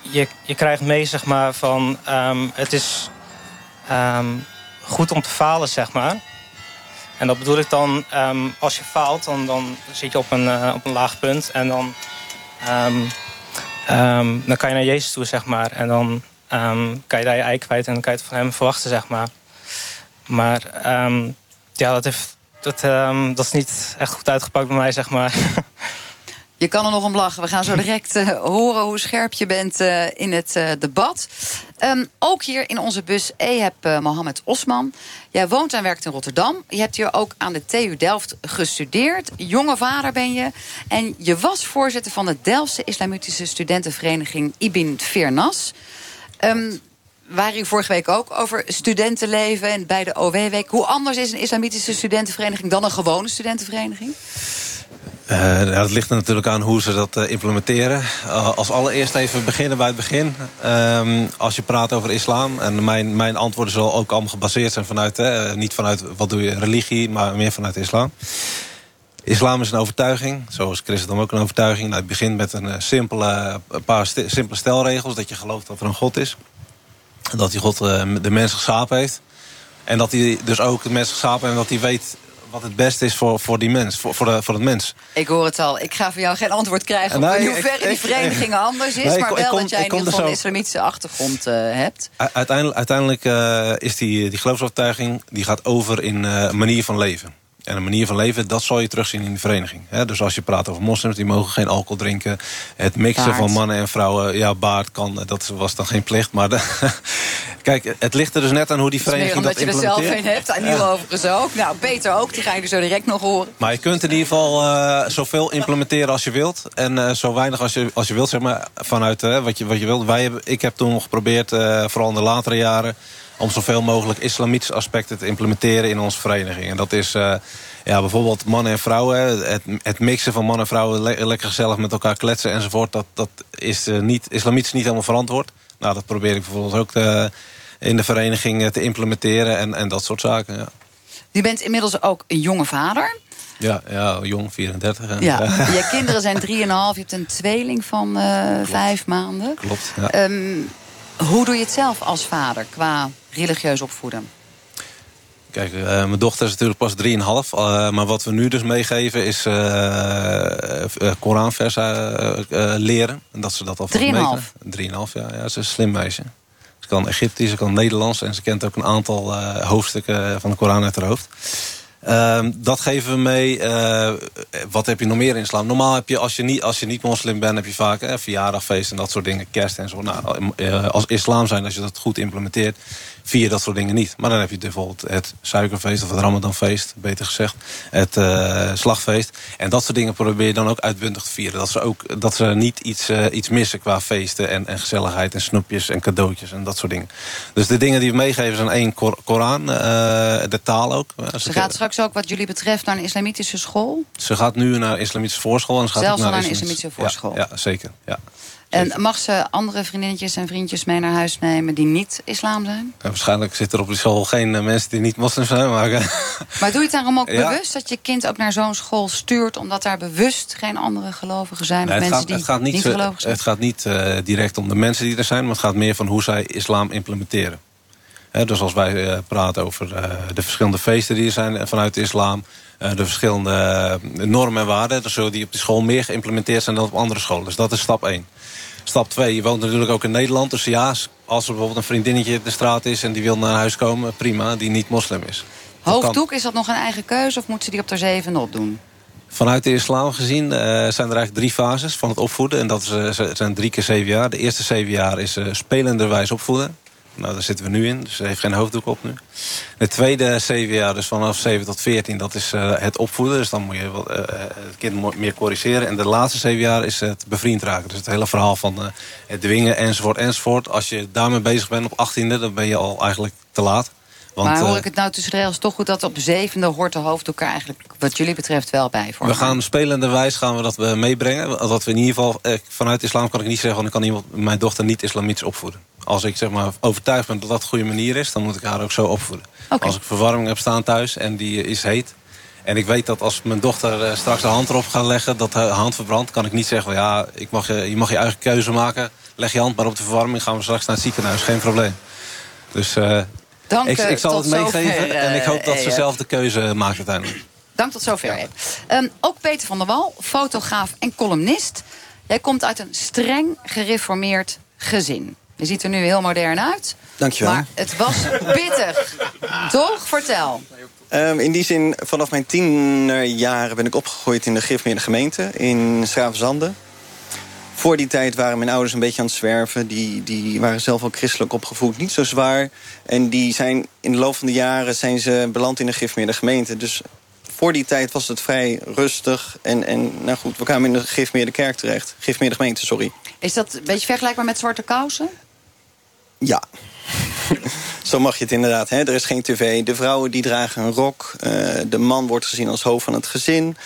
je, je krijgt mee, zeg maar, van... het is goed om te falen, zeg maar... En dat bedoel ik dan, um, als je faalt, dan, dan zit je op een, uh, op een laag punt. En dan, um, dan kan je naar Jezus toe, zeg maar. En dan kan je daar je ei kwijt en dan kan je het van hem verwachten, zeg maar. Maar ja, dat, heeft, dat, dat is niet echt goed uitgepakt bij mij, zeg maar. Je kan er nog om lachen. We gaan zo direct uh, horen hoe scherp je bent uh, in het uh, debat. Um, ook hier in onze bus Eheb Mohammed Osman. Jij woont en werkt in Rotterdam. Je hebt hier ook aan de TU Delft gestudeerd. Jonge vader ben je. En je was voorzitter van de Delftse Islamitische Studentenvereniging Ibn Firnas. Um, waren hier vorige week ook over studentenleven en bij de OW-week. Hoe anders is een islamitische studentenvereniging dan een gewone studentenvereniging? Uh, dat ligt er natuurlijk aan hoe ze dat uh, implementeren. Uh, als allereerst even beginnen bij het begin. Um, als je praat over islam... en mijn, mijn antwoorden zullen ook allemaal gebaseerd zijn vanuit... niet vanuit wat doe je religie, maar meer vanuit islam. Islam is een overtuiging, zoals christendom ook een overtuiging. Nou, het begint met een, simpele, een paar simpele stelregels... dat je gelooft dat er een God is. Dat die God de mens geschapen heeft. En dat hij dus ook de mens geschapen heeft... en dat hij weet wat het beste is voor, voor die mens, voor, voor, de, voor het mens. Ik hoor het al. Ik ga van jou geen antwoord krijgen nee, op hoe ver die vereniging anders is. maar wel kom, dat jij in ieder geval een islamitische achtergrond uh, hebt. Uiteindelijk, uiteindelijk uh, is die, die geloofsovertuiging die gaat over in uh, manier van leven. En een manier van leven, dat zal je terugzien in de vereniging. Dus als je praat over moslims, die mogen geen alcohol drinken. Het mixen baard. van mannen en vrouwen, ja, baard kan, dat was dan geen plicht. Maar de, kijk, het ligt er dus net aan hoe die vereniging dat implementeert. Omdat je er zelf een hebt, en ja. overigens ook. Nou, beter ook, die ga je er zo direct nog horen. Maar je kunt in ieder geval uh, zoveel implementeren als je wilt. En uh, zo weinig als je, als je wilt, zeg maar, vanuit uh, wat, je, wat je wilt. Wij hebben, ik heb toen geprobeerd, vooral in de latere jaren om zoveel mogelijk islamitische aspecten te implementeren in onze vereniging. En dat is uh, ja, bijvoorbeeld mannen en vrouwen. Het, het mixen van mannen en vrouwen, le lekker gezellig met elkaar kletsen enzovoort. Dat, dat is uh, niet, islamitisch niet helemaal verantwoord. Nou, dat probeer ik bijvoorbeeld ook te, in de vereniging te implementeren en, en dat soort zaken. Ja. Je bent inmiddels ook een jonge vader. Ja, ja jong, 34. Ja. ja. Je kinderen zijn 3,5. Je hebt een tweeling van uh, vijf maanden. Klopt, ja. Um, hoe doe je het zelf als vader qua religieus opvoeden? Kijk, uh, mijn dochter is natuurlijk pas 3,5. Uh, maar wat we nu dus meegeven is uh, Koranversen leren. En dat ze dat al 3,5? 3,5, ja, ja. Ze is een slim meisje. Ze kan Egyptisch, ze kan Nederlands... en ze kent ook een aantal hoofdstukken van de Koran uit haar hoofd. Uh, dat geven we mee. Uh, wat heb je nog meer in islam? Normaal heb je, als je niet, als je niet moslim bent, heb je vaak eh, verjaardagfeest en dat soort dingen, kerst en zo. Nou, uh, als islam zijn, als je dat goed implementeert, vier dat soort dingen niet. Maar dan heb je bijvoorbeeld het suikerfeest of het ramadanfeest, beter gezegd. Het uh, slagfeest. En dat soort dingen probeer je dan ook uitbundig te vieren. Dat ze, ook, dat ze niet iets, uh, iets missen qua feesten en, en gezelligheid en snoepjes en cadeautjes en dat soort dingen. Dus de dingen die we meegeven zijn één Koran, uh, de taal ook. Ze gaat straks ook wat jullie betreft naar een islamitische school? Ze gaat nu naar een islamitische voorschool. En ze gaat Zelfs naar, naar een islamitische voorschool? Ja, ja zeker. Ja. En mag ze andere vriendinnetjes en vriendjes mee naar huis nemen die niet islam zijn? Ja, waarschijnlijk zitten er op die school geen uh, mensen die niet moslim zijn. Maar, uh, maar doe je het daarom ook ja. bewust dat je kind ook naar zo'n school stuurt... omdat daar bewust geen andere gelovigen zijn? Nee, of mensen gaat, die het gaat niet, niet gelovig zijn? Het gaat niet uh, direct om de mensen die er zijn... maar het gaat meer van hoe zij islam implementeren. He, dus als wij praten over de verschillende feesten die er zijn vanuit de islam... de verschillende normen en waarden... dan zullen die op de school meer geïmplementeerd zijn dan op andere scholen. Dus dat is stap 1. Stap 2, je woont natuurlijk ook in Nederland. Dus ja, als er bijvoorbeeld een vriendinnetje op de straat is... en die wil naar huis komen, prima, die niet moslim is. Hoofddoek, is dat nog een eigen keuze of moet ze die op de zevende opdoen? Vanuit de islam gezien uh, zijn er eigenlijk drie fases van het opvoeden. En dat is, uh, zijn drie keer zeven jaar. De eerste zeven jaar is uh, spelenderwijs opvoeden. Nou, daar zitten we nu in, dus ze heeft geen hoofddoek op nu. De tweede zeven jaar, dus vanaf 7 tot 14, dat is uh, het opvoeden. Dus dan moet je uh, het kind meer corrigeren. En de laatste zeven jaar is het bevriend raken. Dus het hele verhaal van uh, het dwingen enzovoort enzovoort. Als je daarmee bezig bent op 18e, dan ben je al eigenlijk te laat. Want, maar hoor ik het nou tussen de regels toch goed dat op zevende hoort de hoofddoek er eigenlijk wat jullie betreft wel bij voor? We gaan spelenderwijs gaan we dat meebrengen. Dat we in ieder geval, eh, vanuit islam kan ik niet zeggen, ik kan iemand, mijn dochter niet islamitisch opvoeden. Als ik zeg maar overtuigd ben dat dat een goede manier is, dan moet ik haar ook zo opvoeden. Okay. Als ik verwarming heb staan thuis en die is heet. En ik weet dat als mijn dochter straks de hand erop gaat leggen, dat haar hand verbrandt, kan ik niet zeggen, ja, ik mag, je mag je eigen keuze maken. Leg je hand maar op de verwarming, gaan we straks naar het ziekenhuis, geen probleem. Dus uh, Dank, ik, ik, zal het meegeven zover, en ik hoop dat uh, ze zelf de keuze maakt uiteindelijk. Dank tot zover. Ja. Um, ook Peter van der Wal, fotograaf en columnist. Jij komt uit een streng gereformeerd gezin. Je ziet er nu heel modern uit. Dankjewel. Maar het was pittig. Toch? Vertel. Um, in die zin, vanaf mijn tienerjaren ben ik opgegroeid in de Gifmeerde gemeente in Schravenzande. Voor die tijd waren mijn ouders een beetje aan het zwerven. Die, die waren zelf ook christelijk opgevoed, niet zo zwaar. En die zijn in de loop van de jaren zijn ze beland in de Gifmeerde gemeente. Dus voor die tijd was het vrij rustig. En, en nou goed, we kwamen in de Gifmeerde kerk terecht. Gifmeerde gemeente, sorry. Is dat een beetje vergelijkbaar met zwarte kousen? Ja. Zo mag je het inderdaad. Hè? Er is geen tv. De vrouwen die dragen een rok. Uh, de man wordt gezien als hoofd van het gezin.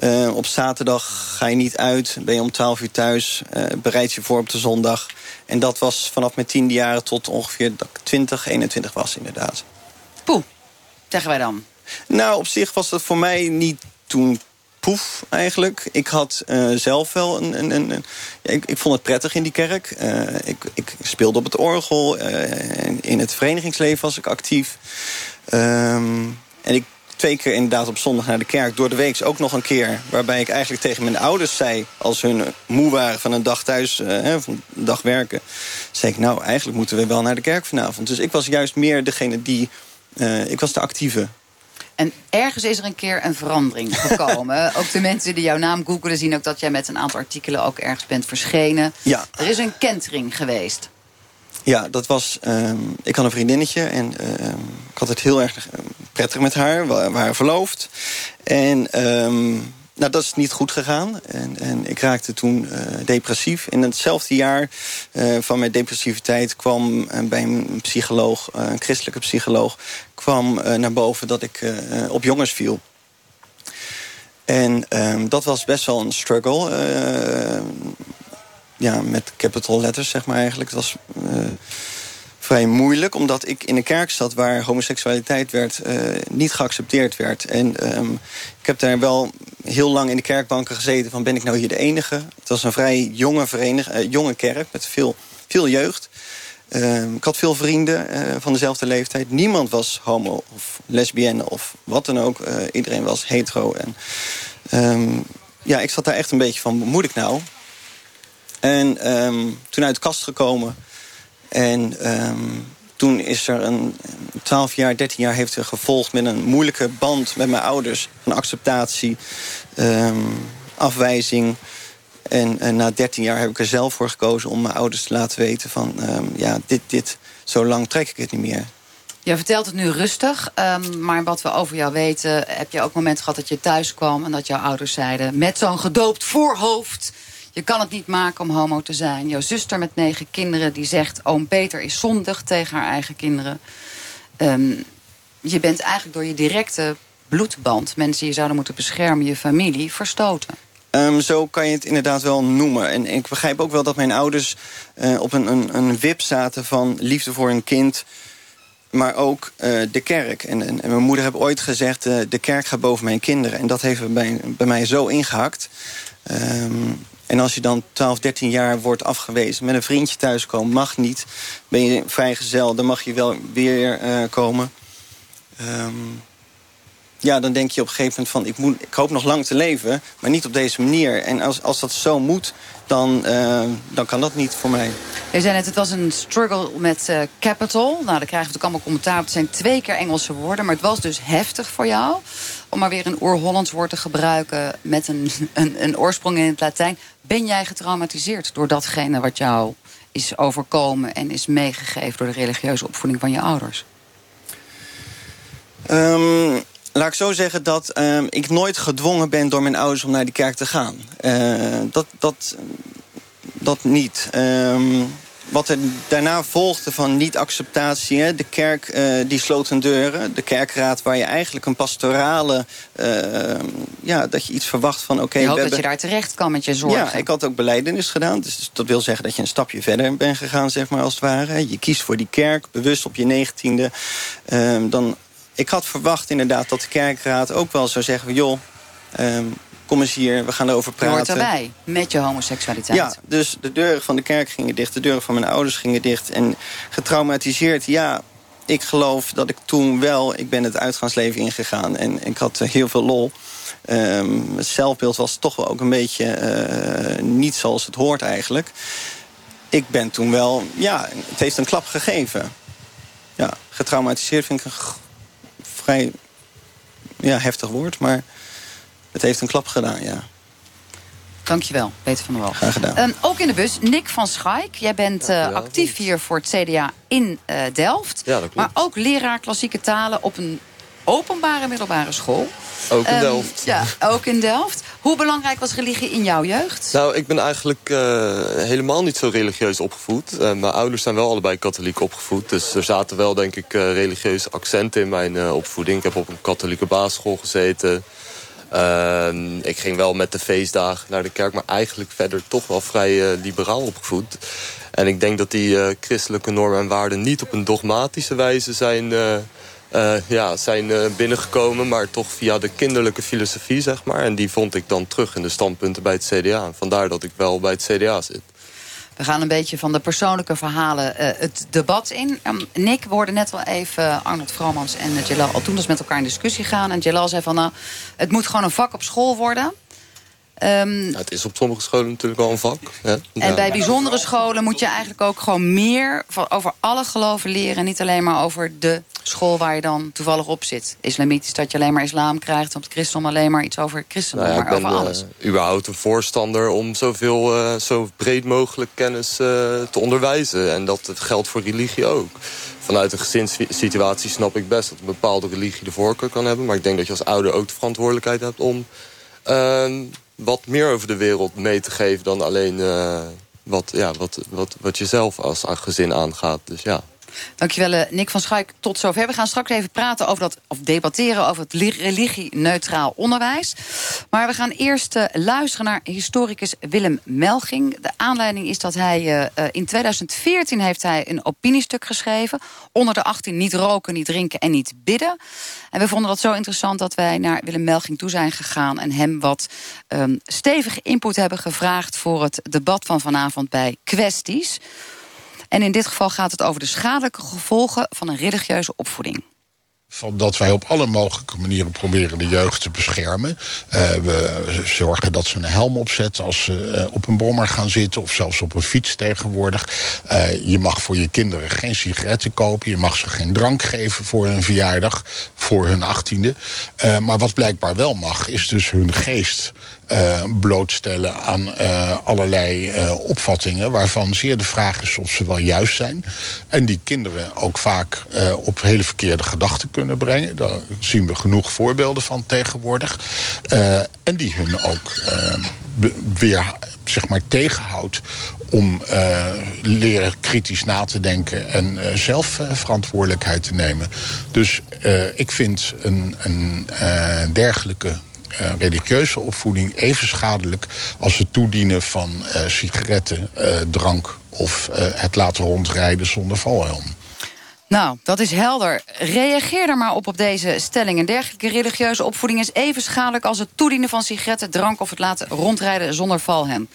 Uh, op zaterdag ga je niet uit. Ben je om 12 uur thuis. Uh, bereid je voor op de zondag. En dat was vanaf mijn tiende jaren tot ongeveer dat ik 20, 21 was inderdaad. Poeh, zeggen wij dan. Nou, op zich was dat voor mij niet toen poef eigenlijk. Ik had uh, zelf wel een... een, een, ik, vond het prettig in die kerk. Uh, ik, ik, speelde op het orgel. Uh, in het verenigingsleven was ik actief. Um, en ik twee keer inderdaad op zondag naar de kerk. Door de week ook nog een keer. Waarbij ik eigenlijk tegen mijn ouders zei... als hun moe waren van een dag thuis, van een dag werken... zei ik, nou, eigenlijk moeten we wel naar de kerk vanavond. Dus ik was juist meer degene die... ik was de actieve. En ergens is er een keer een verandering gekomen. ook de mensen die jouw naam googelen zien ook dat jij met een aantal artikelen ook ergens bent verschenen. Ja. Er is een kentering geweest. Ja, dat was... Um, ik had een vriendinnetje en um, ik had het heel erg prettig met haar. We waren verloofd. En um, nou, dat is niet goed gegaan. En, en ik raakte toen uh, depressief. In hetzelfde jaar uh, van mijn depressiviteit kwam uh, bij een psycholoog, een christelijke psycholoog, kwam naar boven dat ik op jongens viel. En um, dat was best wel een struggle. ja, met capital letters, zeg maar eigenlijk. Het was vrij moeilijk, omdat ik in een kerk zat waar homoseksualiteit werd, niet geaccepteerd werd. En um, ik heb daar wel heel lang in de kerkbanken gezeten van ben ik nou hier de enige? Het was een vrij jonge, verenig, jonge kerk met veel, veel jeugd. Uh, ik had veel vrienden uh, van dezelfde leeftijd. Niemand was homo of lesbienne of wat dan ook. Uh, iedereen was hetero. En, um, ja, ik zat daar echt een beetje van, moet ik nou? En um, toen uit de kast gekomen... En toen is er een 12 jaar, 13 jaar heeft er gevolgd met een moeilijke band met mijn ouders. Van acceptatie, afwijzing. En, en, na 13 jaar heb ik er zelf voor gekozen om mijn ouders te laten weten van... Um, ja, dit, dit, zo lang trek ik het niet meer. Je vertelt het nu rustig, um, maar wat we over jou weten... heb je ook moment gehad dat je thuis kwam... en dat jouw ouders zeiden, met zo'n gedoopt voorhoofd... je kan het niet maken om homo te zijn. Jouw zuster met negen kinderen die zegt... oom Peter is zondig tegen haar eigen kinderen. Um, je bent eigenlijk door je directe bloedband... mensen die je zouden moeten beschermen, je familie, verstoten. Um, zo kan je het inderdaad wel noemen. En ik begrijp ook wel dat mijn ouders uh, op een, een, een wip zaten van liefde voor een kind maar ook uh, de kerk. En, en, mijn moeder heeft ooit gezegd... Uh, de kerk gaat boven mijn kinderen. En dat heeft bij, bij mij zo ingehakt. Um, en als je dan 12, 13 jaar wordt afgewezen... met een vriendje thuiskomen, mag niet. Ben je vrijgezel, dan mag je wel weer komen. Um, ja, dan denk je op een gegeven moment van... Ik, moet, ik hoop nog lang te leven, maar niet op deze manier. En als, als dat zo moet, dan, uh, dan kan dat niet voor mij. Je zei net, het was een struggle met uh, capital. Nou, daar krijgen we natuurlijk allemaal commentaar op. Het zijn twee keer Engelse woorden, maar het was dus heftig voor jou. Om maar weer een oer-Hollands woord te gebruiken... met een, een, een oorsprong in het Latijn. Ben jij getraumatiseerd door datgene wat jou is overkomen... en is meegegeven door de religieuze opvoeding van je ouders? Um, Laat ik zo zeggen dat uh, ik nooit gedwongen ben door mijn ouders om naar die kerk te gaan. Uh, dat, dat, dat niet. Um, wat er daarna volgde van niet-acceptatie. De kerk uh, die sloot hun deuren. De kerkraad waar je eigenlijk een pastorale... Uh, ja, dat je iets verwacht van... oké. Okay, je hoopt dat je daar terecht kan met je zorgen. Ja, ik had ook beleidenis gedaan. Dus dat wil zeggen dat je een stapje verder bent gegaan, zeg maar, als het ware. Je kiest voor die kerk, bewust op je negentiende. Dan ik had verwacht inderdaad dat de kerkraad ook wel zou zeggen... joh, um, kom eens hier, we gaan erover praten. Je hoort erbij, met je homoseksualiteit. Ja, dus de deuren van de kerk gingen dicht, de deuren van mijn ouders gingen dicht. En getraumatiseerd, ja, ik geloof dat ik toen wel... ik ben het uitgaansleven ingegaan en ik had heel veel lol. Um, het zelfbeeld was toch wel ook een beetje uh, niet zoals het hoort eigenlijk. Ik ben toen wel, ja, het heeft een klap gegeven. Ja, getraumatiseerd vind ik een vrij ja, heftig woord, maar het heeft een klap gedaan, ja. Dankjewel, Peter van der Wal. Graag gedaan. Um, ook in de bus, Nick van Schaik. Jij bent uh, actief hier voor het CDA in uh, Delft. Ja, dat klopt. Maar ook leraar klassieke talen op een openbare middelbare school. Ook in um, Delft. Ja, ook in Delft. Hoe belangrijk was religie in jouw jeugd? Nou, ik ben eigenlijk uh, helemaal niet zo religieus opgevoed. Uh, mijn ouders zijn wel allebei katholiek opgevoed. Dus er zaten wel, denk ik, uh, religieuze accenten in mijn opvoeding. Ik heb op een katholieke basisschool gezeten. Ehm, ik ging wel met de feestdagen naar de kerk... maar eigenlijk verder toch wel vrij liberaal opgevoed. En ik denk dat die christelijke normen en waarden... niet op een dogmatische wijze zijn uh, ja, zijn uh, binnengekomen, maar toch via de kinderlijke filosofie, zeg maar. En die vond ik dan terug in de standpunten bij het CDA. Vandaar dat ik wel bij het CDA zit. We gaan een beetje van de persoonlijke verhalen uh, het debat in. Um, Nick, we hoorden net wel even Arnold Vromans en Jalal al toen dus met elkaar in discussie gaan. En Jalal zei van, nou, het moet gewoon een vak op school worden. Um, ja, het is op sommige scholen natuurlijk wel een vak. Hè? En ja. bij bijzondere scholen moet je eigenlijk ook gewoon meer van, over alle geloven leren. Niet alleen maar over de school waar je dan toevallig op zit. Islamitisch dat je alleen maar islam krijgt. Op het christendom alleen maar iets over christendom. Nou ja, maar over ben, alles. Uh, überhaupt een voorstander om zoveel, uh, zo breed mogelijk kennis uh, te onderwijzen. En dat geldt voor religie ook. Vanuit een gezinssituatie snap ik best dat een bepaalde religie de voorkeur kan hebben. Maar ik denk dat je als ouder ook de verantwoordelijkheid hebt om ehm, wat meer over de wereld mee te geven dan alleen wat, ja, wat, wat, wat je zelf als gezin aangaat. Dus ja. Dankjewel, eh, Nick van Schuik. Tot zover. We gaan straks even praten over dat, of debatteren over het religie-neutraal onderwijs. Maar we gaan eerst uh, luisteren naar historicus Willem Melging. De aanleiding is dat hij uh, in 2014 heeft hij een opiniestuk geschreven. Onder de 18 niet roken, niet drinken en niet bidden. En we vonden dat zo interessant dat wij naar Willem Melging toe zijn gegaan... en hem wat um, stevige input hebben gevraagd voor het debat van vanavond bij Kwesties. En in dit geval gaat het over de schadelijke gevolgen van een religieuze opvoeding van dat wij op alle mogelijke manieren proberen de jeugd te beschermen. Uh, we zorgen dat ze een helm opzetten als ze uh, op een brommer gaan zitten... of zelfs op een fiets tegenwoordig. Uh, je mag voor je kinderen geen sigaretten kopen. Je mag ze geen drank geven voor hun verjaardag, voor hun achttiende. maar wat blijkbaar wel mag, is dus hun geest eh, blootstellen aan eh, allerlei eh, opvattingen... waarvan zeer de vraag is of ze wel juist zijn. En die kinderen ook vaak op hele verkeerde gedachten kunnen brengen. Daar zien we genoeg voorbeelden van tegenwoordig. En die hun ook weer zeg maar, tegenhoudt om leren kritisch na te denken en eh, zelf verantwoordelijkheid te nemen. Dus ik vind een, een dergelijke eh, religieuze opvoeding even schadelijk als het toedienen van eh, sigaretten, eh, drank of het laten rondrijden zonder valhelm. Nou, dat is helder. Reageer er maar op op deze stelling. Een dergelijke religieuze opvoeding is even schadelijk... als het toedienen van sigaretten, drank of het laten rondrijden zonder valhem.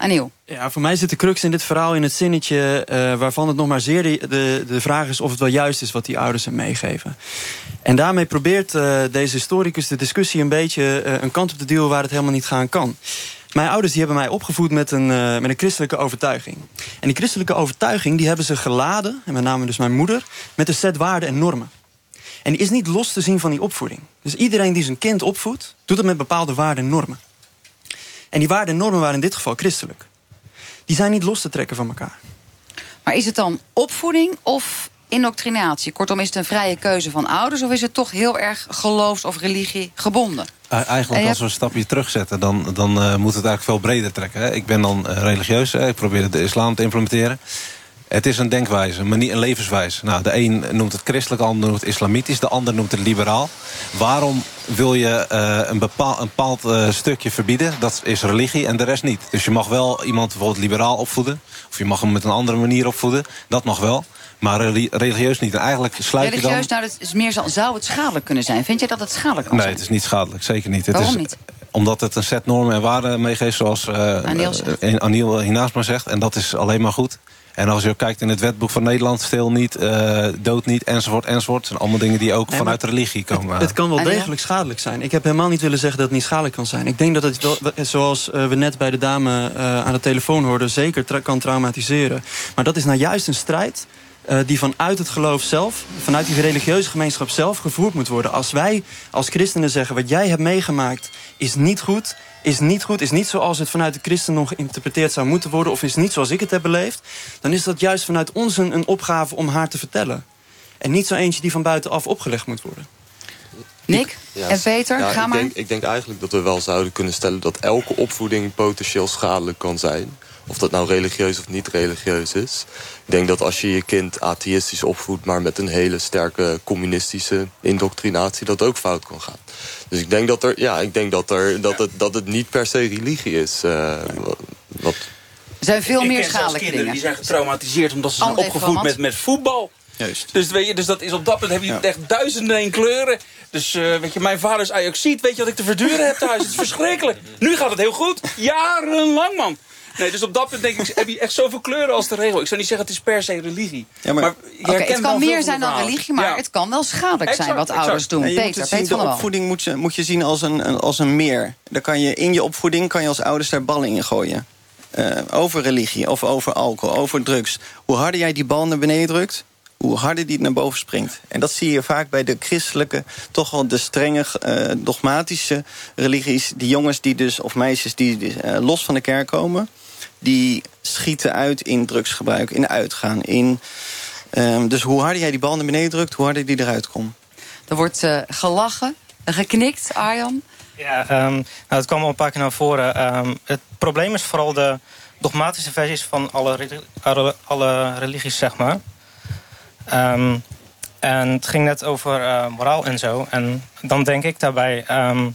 Aniel. Ja, voor mij zit de crux in dit verhaal in het zinnetje... eh, waarvan het nog maar zeer de, de, de vraag is of het wel juist is... wat die ouders hem meegeven. En daarmee probeert eh, deze historicus de discussie een beetje... eh, een kant op te duwen waar het helemaal niet gaan kan. Mijn ouders die hebben mij opgevoed met een, met een christelijke overtuiging. En die christelijke overtuiging die hebben ze geladen... en met name dus mijn moeder... met een set waarden en normen. En die is niet los te zien van die opvoeding. Dus iedereen die zijn kind opvoedt... doet het met bepaalde waarden en normen. En die waarden en normen waren in dit geval christelijk. Die zijn niet los te trekken van elkaar. Maar is het dan opvoeding of indoctrinatie? Kortom, is het een vrije keuze van ouders... of is het toch heel erg geloofs- of religie gebonden? Eh, En Eigenlijk als we een stapje terugzetten, dan, dan eh, moet het eigenlijk veel breder trekken. Hè. Ik ben dan eh, religieus, hè. ik probeer de islam te implementeren. Het is een denkwijze, maar niet een levenswijze. Nou, de een noemt het christelijk, de ander noemt het islamitisch... de ander noemt het liberaal. Waarom wil je eh, een, bepaal, een bepaald eh, stukje verbieden? Dat is religie en de rest niet. Dus je mag wel iemand bijvoorbeeld liberaal opvoeden... of je mag hem met een andere manier opvoeden, dat mag wel... Maar reli- religieus niet. En eigenlijk sluit je dan... Religieus, nou, dat is meer zo, zou het schadelijk kunnen zijn? Vind je dat het schadelijk kan Nee, zijn? het is niet schadelijk. Zeker niet. Het Waarom is, niet? Omdat het een set normen en waarden meegeeft, zoals eh, Aniel Aniel hiernaast maar zegt. En dat is alleen maar goed. En als je kijkt in het wetboek van Nederland, stil niet, eh, dood niet, enzovoort, enzovoort. Dat zijn allemaal dingen die ook Nee, vanuit religie komen. Het kan wel Ah, degelijk schadelijk zijn. Ik heb helemaal niet willen zeggen dat het niet schadelijk kan zijn. Ik denk dat het, wel, zoals eh, we net bij de dame eh, aan de telefoon hoorden... zeker tra- kan traumatiseren. Maar dat is nou juist een strijd eh, die vanuit het geloof zelf... vanuit die religieuze gemeenschap zelf gevoerd moet worden. Als wij als christenen zeggen... wat jij hebt meegemaakt is niet goed... is niet goed, is niet zoals het vanuit de christendom geïnterpreteerd zou moeten worden... of is niet zoals ik het heb beleefd... dan is dat juist vanuit ons een, een opgave om haar te vertellen. En niet zo eentje die van buitenaf opgelegd moet worden. Nick Ja, en Peter, ja, ga ik maar. Denk, ik denk eigenlijk dat we wel zouden kunnen stellen... dat elke opvoeding potentieel schadelijk kan zijn. Of dat nou religieus of niet religieus is. Ik denk dat als je je kind atheïstisch opvoedt... maar met een hele sterke communistische indoctrinatie... dat ook fout kan gaan. Dus ik denk dat, er, ja, ik denk dat, er, dat, het, dat het niet per se religie is. eh, wat, Er zijn veel Ik meer schadelijke kinderen dingen. die zijn getraumatiseerd omdat ze zijn opgevoed met, met voetbal. Juist. Dus, weet je, dus dat is op dat punt heb je echt duizenden en kleuren. Dus eh, weet je, mijn vader is Ajaxiet. Weet je wat ik te verduren heb thuis? Het is verschrikkelijk. Nu gaat het heel goed. Jarenlang, man. Nee, dus op dat punt denk ik, heb je echt zoveel kleuren als de regel. Ik zou niet zeggen het is per se religie. Ja, maar- het kan meer zijn dan religie, maar Ja. het kan wel schadelijk zijn wat exact. ouders doen. Nee, Peter, het zien, Peter de opvoeding moet je, moet je zien als een, een- als een meer. Dan kan je in je opvoeding kan je als ouders daar ballen in gooien. Eh, over religie of over alcohol, over drugs. Hoe harder jij die bal naar beneden drukt, hoe harder die naar boven springt. En dat zie je vaak bij de christelijke, toch wel de strenge, eh, dogmatische religies. Die jongens die dus, of meisjes die eh, los van de kerk komen, die schieten uit in drugsgebruik, in uitgaan. In, ehm, dus hoe harder jij die bal naar beneden drukt, hoe harder die eruit komt. Er wordt eh, gelachen, geknikt, Arjan. Ja, ehm, nou, het kwam al een paar keer naar voren. Ehm, het probleem is vooral de dogmatische versies van alle, alle religies, zeg maar. Ehm, en het ging net over eh, moraal en zo. En dan denk ik daarbij... ehm,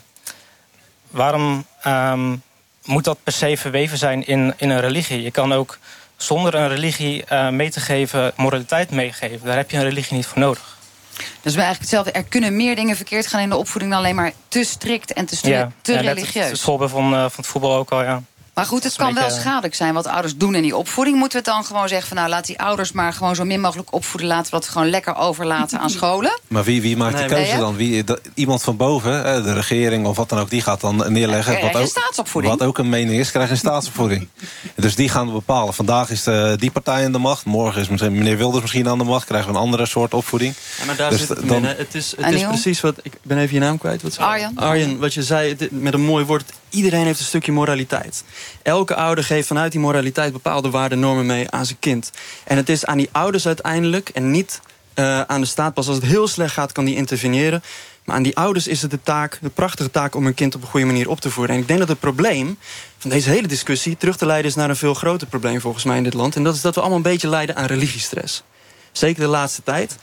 waarom ehm, moet dat per se verweven zijn in, in een religie? Je kan ook zonder een religie eh, mee te geven, moraliteit meegeven. Daar heb je een religie niet voor nodig. Dat is eigenlijk hetzelfde. Er kunnen meer dingen verkeerd gaan in de opvoeding... dan alleen maar te strikt en te, stri- te ja, religieus. Het voorbeeld van, eh, van het voetbal ook al, ja. Maar goed, het kan wel schadelijk zijn wat ouders doen in die opvoeding. Moeten we het dan gewoon zeggen van nou laat die ouders maar gewoon zo min mogelijk opvoeden. Laten we dat gewoon lekker overlaten aan scholen. Maar wie, wie maakt Nee, de keuze dan? Wie, dat- iemand van boven, eh, de regering of wat dan ook, die gaat dan neerleggen. Ja, wat, ook, staatsopvoeding. wat ook een mening is, krijg je een staatsopvoeding. dus die gaan bepalen. Vandaag is eh, die partij aan de macht. Morgen is misschien meneer Wilders misschien aan de macht. Krijgen we een andere soort opvoeding. Ja, maar daar Dus zit het dan- in. Het is, het is precies wat... Ik ben even je naam kwijt. Wat Arjan. Arjen, wat je zei het- met een mooi woord. Iedereen heeft een stukje moraliteit. Elke ouder geeft vanuit die moraliteit bepaalde waarden normen mee aan zijn kind. En het is aan die ouders uiteindelijk en niet uh, aan de staat. Pas als het heel slecht gaat, kan die interveneren. Maar aan die ouders is het de taak, de prachtige taak... om hun kind op een goede manier op te voeden. En ik denk dat het probleem van deze hele discussie... terug te leiden is naar een veel groter probleem volgens mij in dit land. En dat is dat we allemaal een beetje lijden aan religiestress. Zeker de laatste tijd.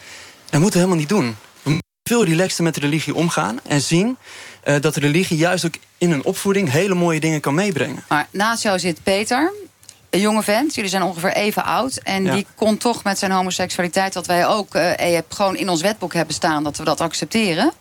Dat moeten we helemaal niet doen. We moeten veel relaxter met de religie omgaan. En zien uh, dat religie juist ook in een opvoeding... hele mooie dingen kan meebrengen. Maar naast jou zit Peter een jonge vent. Jullie zijn ongeveer even oud. En die kon toch met zijn homoseksualiteit, wat wij ook uh, gewoon in ons wetboek hebben staan, dat we dat accepteren.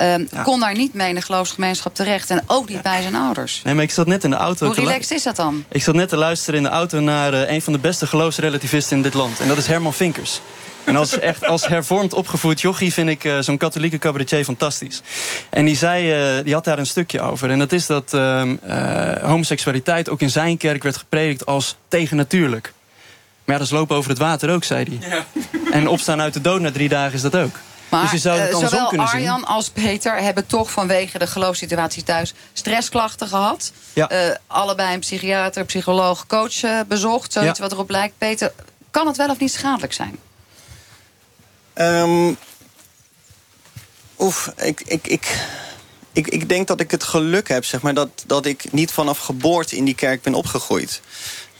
Um, ja. kon daar niet mee in de geloofsgemeenschap terecht. En ook niet bij zijn ouders. Nee, maar ik zat net in de auto... Hoe relaxed is dat dan? Ik zat net te luisteren in de auto naar uh, een van de beste geloofsrelativisten in dit land. En dat is Herman Vinkers. En als, echt, als hervormd opgevoed jochie vind ik uh, zo'n katholieke cabaretier fantastisch. En die, zei, uh, die had daar een stukje over. En dat is dat uh, homoseksualiteit ook in zijn kerk werd gepredikt als tegennatuurlijk. Maar ja, dat is lopen over het water ook, zei hij. Ja. En opstaan uit de dood na drie dagen is dat ook. Maar dus je zou het uh, zowel kunnen Arjan zien. als Peter hebben toch vanwege de geloofssituatie thuis stressklachten gehad. Ja. Uh, allebei een psychiater, psycholoog, coach uh, bezocht. Zoiets Ja. wat erop lijkt. Peter, kan het wel of niet schadelijk zijn? Um, oef, ik, ik, ik, ik, ik denk dat ik het geluk heb, zeg maar, dat, dat ik niet vanaf geboorte in die kerk ben opgegroeid.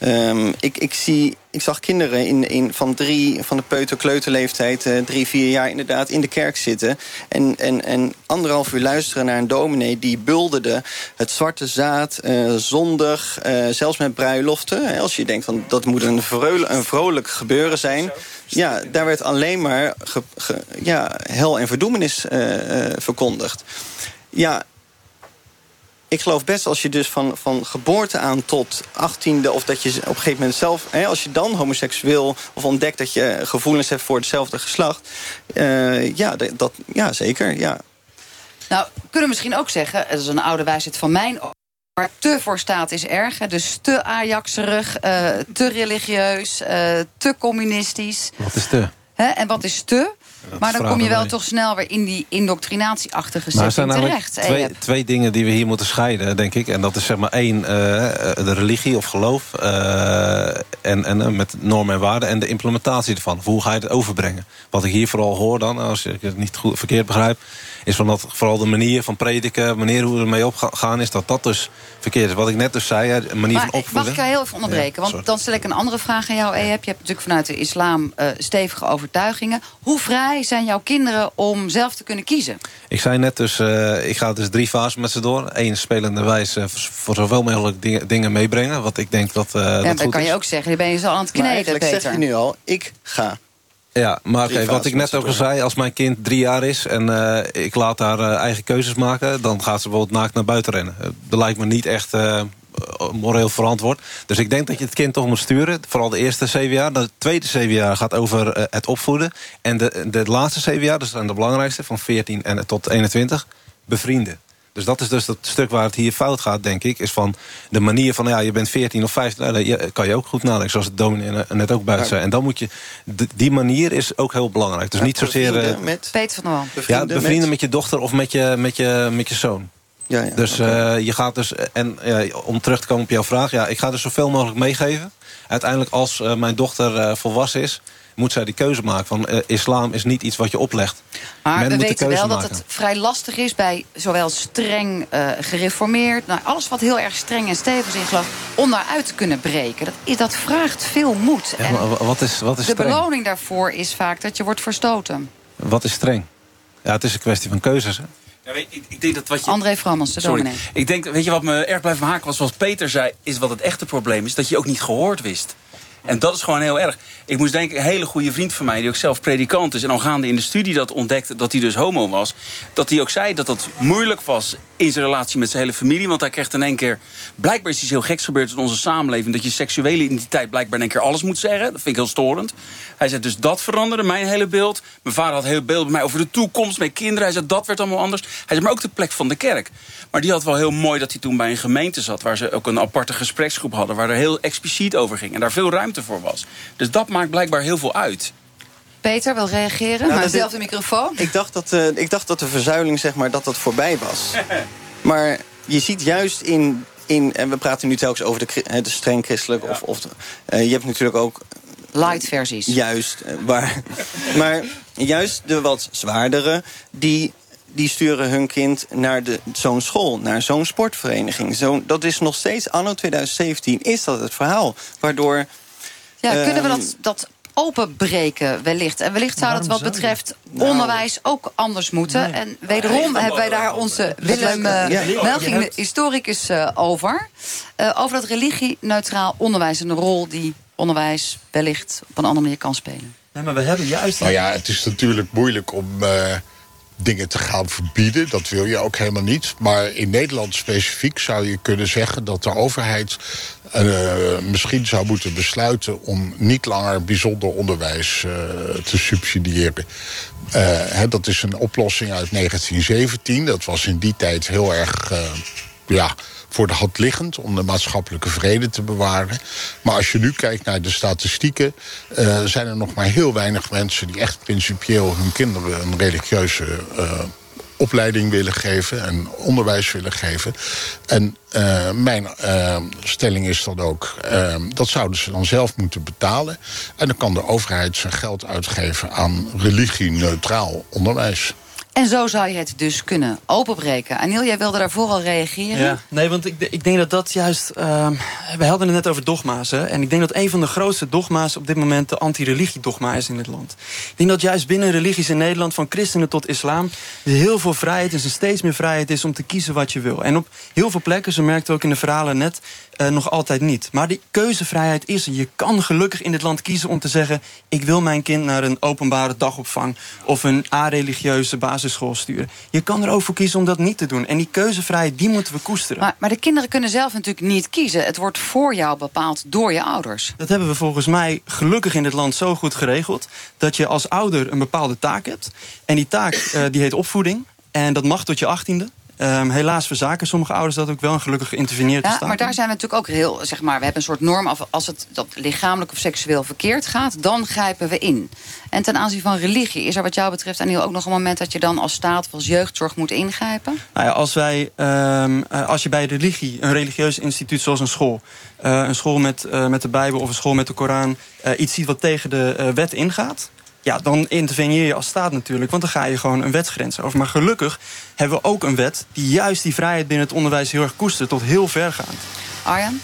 Um, ik, ik, zie, ik zag kinderen in, in, van, drie, van de peuter-kleuterleeftijd, uh, drie, vier jaar inderdaad, in de kerk zitten. En, en, en anderhalf uur luisteren naar een dominee die bulderde het zwarte zaad, uh, zondig, uh, zelfs met bruiloften. Als je denkt van dat moet een, vrolijk, een vrolijk gebeuren zijn. Ja, daar werd alleen maar ge, ge, ja, hel en verdoemenis verkondigd. Ja, ik geloof best als je dus van, van geboorte aan tot achttiende... of dat je op een gegeven moment zelf... Hè, als je dan homoseksueel of ontdekt dat je gevoelens hebt voor hetzelfde geslacht... Uh, ja, dat, ja, zeker, ja. Nou, kunnen we misschien ook zeggen... dat is een oude wijsheid van mijn waar te voor staat is erg. Hè? Dus te Ajaxerig, uh, te religieus, uh, te communistisch. Wat is te? Hè? En wat is te? Maar dan kom je wel mij. toch snel weer in die indoctrinatieachtige er zijn setting namelijk terecht. twee, Eheb. twee dingen die we hier moeten scheiden, denk ik. En dat is zeg maar één, uh, de religie of geloof. Uh, en, en uh, met normen en waarden. En de implementatie ervan. Hoe ga je het overbrengen? Wat ik hier vooral hoor dan, als ik het niet goed, verkeerd begrijp... is van dat vooral de manier van prediken, de manier hoe we ermee opgaan... is dat dat dus verkeerd is. Wat ik net dus zei, een manier maar van opvoeden. mag ik jou heel even onderbreken? Ja, want dan stel ik een andere vraag aan jou, Eheb. Je hebt natuurlijk vanuit de islam stevige overtuigingen. Hoe vrij zijn jouw kinderen om zelf te kunnen kiezen? Ik zei net dus, uh, ik ga dus drie fasen met ze door. Eén spelende wijze uh, voor zoveel mogelijk dingen, dingen meebrengen. Wat ik denk dat, uh, ja, dat dan goed kan is. je ook zeggen, dan ben je zo aan het kneden, maar Peter. zeg je nu al, ik ga. Ja, maar okay, wat ik net ook al zei... als mijn kind drie jaar is en uh, ik laat haar uh, eigen keuzes maken... dan gaat ze bijvoorbeeld naakt naar buiten rennen. Uh, dat lijkt me niet echt uh, moreel verantwoord. Dus ik denk dat je het kind toch moet sturen. Vooral de eerste zeven jaar. De tweede zeven jaar gaat over het opvoeden. En de, de laatste zeven jaar, dat zijn de belangrijkste... van 14 en tot 21, bevrienden. Dus dat is dus het stuk waar het hier fout gaat, denk ik. Is van de manier van, ja, je bent 14 of 15... Nou, dat kan je ook goed nadenken, zoals het dominee net ook buiten zei. En dan moet je... Die manier is ook heel belangrijk. Dus Ja, niet zozeer... uh, met Peter van der Wal. ja, bevrienden met... met je dochter of met je, met je, met je zoon. Ja, ja, dus okay. uh, je gaat dus... En uh, om terug te komen op jouw vraag... Ja, ik ga dus zoveel mogelijk meegeven. Uiteindelijk als uh, mijn dochter uh, volwassen is moet zij die keuze maken van uh, islam is niet iets wat je oplegt. Maar Men we moet weten wel maken. dat het vrij lastig is bij zowel streng uh, gereformeerd... Nou, alles wat heel erg streng en stevig is in geloof... om daaruit te kunnen breken. Dat, is, dat vraagt veel moed. Ja, en wat is, wat is de streng? beloning daarvoor is vaak dat je wordt verstoten. Wat is streng? Ja, het is een kwestie van keuzes, hè? Ja, weet, ik, ik denk dat wat je... André Frammers, de dominee. Ik denk, weet je wat me erg blijft haken was zoals Peter zei... is wat het echte probleem is, dat je ook niet gehoord wist. En dat is gewoon heel erg. Ik moest denken, een hele goede vriend van mij... die ook zelf predikant is en al gaande in de studie dat ontdekte... dat hij dus homo was. Dat hij ook zei dat dat moeilijk was in zijn relatie met zijn hele familie. Want hij kreeg in één keer... Blijkbaar is iets heel geks gebeurd in onze samenleving... dat je seksuele identiteit blijkbaar in één keer alles moet zeggen. Dat vind ik heel storend. Hij zei dus dat veranderde mijn hele beeld. Mijn vader had heel beeld bij mij over de toekomst, met kinderen. Hij zei dat werd allemaal anders. Hij zei maar ook de plek van de kerk. Maar die had wel heel mooi dat hij toen bij een gemeente zat... waar ze ook een aparte gespreksgroep hadden... waar er heel expliciet over ging. En daar veel ruimte voor was. Dus dat maakt blijkbaar heel veel uit. Peter wil reageren, Ja, maar dat zelf de microfoon. Ik dacht, dat, uh, ik dacht dat de verzuiling, zeg maar, dat dat voorbij was. maar je ziet juist in, in... En we praten nu telkens over de, de streng christelijk. Of, of, eh, je hebt natuurlijk ook Light versies. Juist, eh, waar, maar juist de wat zwaardere, die, die sturen hun kind naar de- zo'n school, naar zo'n sportvereniging. Zo, dat is nog steeds, anno 2017, is dat het verhaal. Waardoor... Ja, kunnen we ehm, dat, dat openbreken wellicht? En wellicht zou dat wat betreft Nou. onderwijs ook anders moeten. En wederom hebben wij daar onze Willem uh, ja. Melging, historicus, eh, over. Eh, over dat religie-neutraal onderwijs en de rol die onderwijs wellicht op een andere manier kan spelen. Nee, maar we hebben juist... Nou ja, het is natuurlijk moeilijk om eh, dingen te gaan verbieden. Dat wil je ook helemaal niet. Maar in Nederland specifiek zou je kunnen zeggen dat de overheid eh, misschien zou moeten besluiten om niet langer bijzonder onderwijs eh, te subsidiëren. Eh, hè, dat is een oplossing uit 1917. Dat was in die tijd heel erg. ja, voor de hand liggend om de maatschappelijke vrede te bewaren. Maar als je nu kijkt naar de statistieken, eh, zijn er nog maar heel weinig mensen die echt principieel hun kinderen een religieuze eh, opleiding willen geven en onderwijs willen geven. En eh, mijn stelling is dan ook, dat zouden ze dan zelf moeten betalen. En dan kan de overheid zijn geld uitgeven aan religie-neutraal onderwijs. En zo zou je het dus kunnen openbreken. Aniel, jij wilde daarvoor al reageren. Ja, nee, want ik, ik denk dat dat juist... ehm, we hadden het net over dogma's, hè. En ik denk dat een van de grootste dogma's op dit moment... de anti-religie-dogma is in het land. Ik denk dat juist binnen religies in Nederland... van christenen tot islam... er heel veel vrijheid is en steeds meer vrijheid is... om te kiezen wat je wil. En op heel veel plekken, ze merkte ook in de verhalen net... eh, nog altijd niet. Maar die keuzevrijheid is er. Je kan gelukkig in dit land kiezen om te zeggen... ik wil mijn kind naar een openbare dagopvang... of een a-religieuze basisschool sturen. Je kan er ook voor kiezen om dat niet te doen. En die keuzevrijheid, die moeten we koesteren. Maar, maar de kinderen kunnen zelf natuurlijk niet kiezen. Het wordt voor jou bepaald door je ouders. Dat hebben we volgens mij gelukkig in dit land zo goed geregeld... dat je als ouder een bepaalde taak hebt. En die taak eh, die heet opvoeding. En dat mag tot je achttiende. Ehm, helaas verzaken sommige ouders dat ook wel. En gelukkig geïnterveneerd Ja, te maar daar zijn we natuurlijk ook heel, zeg maar, we hebben een soort norm. af- Als het dat lichamelijk of seksueel verkeerd gaat, dan grijpen we in. En ten aanzien van religie, is er wat jou betreft, Aniel, ook nog een moment dat je dan als staat of als jeugdzorg moet ingrijpen? Nou ja, als, wij, ehm, eh, als je bij religie, een religieus instituut zoals een school... eh, een school met, eh, met de Bijbel of een school met de Koran... iets ziet wat tegen de wet ingaat... ja, dan interveneer je als staat natuurlijk. Want dan ga je gewoon een wetsgrens over. Maar gelukkig hebben we ook een wet... die juist die vrijheid binnen het onderwijs heel erg koestert... tot heel vergaand. Arjan?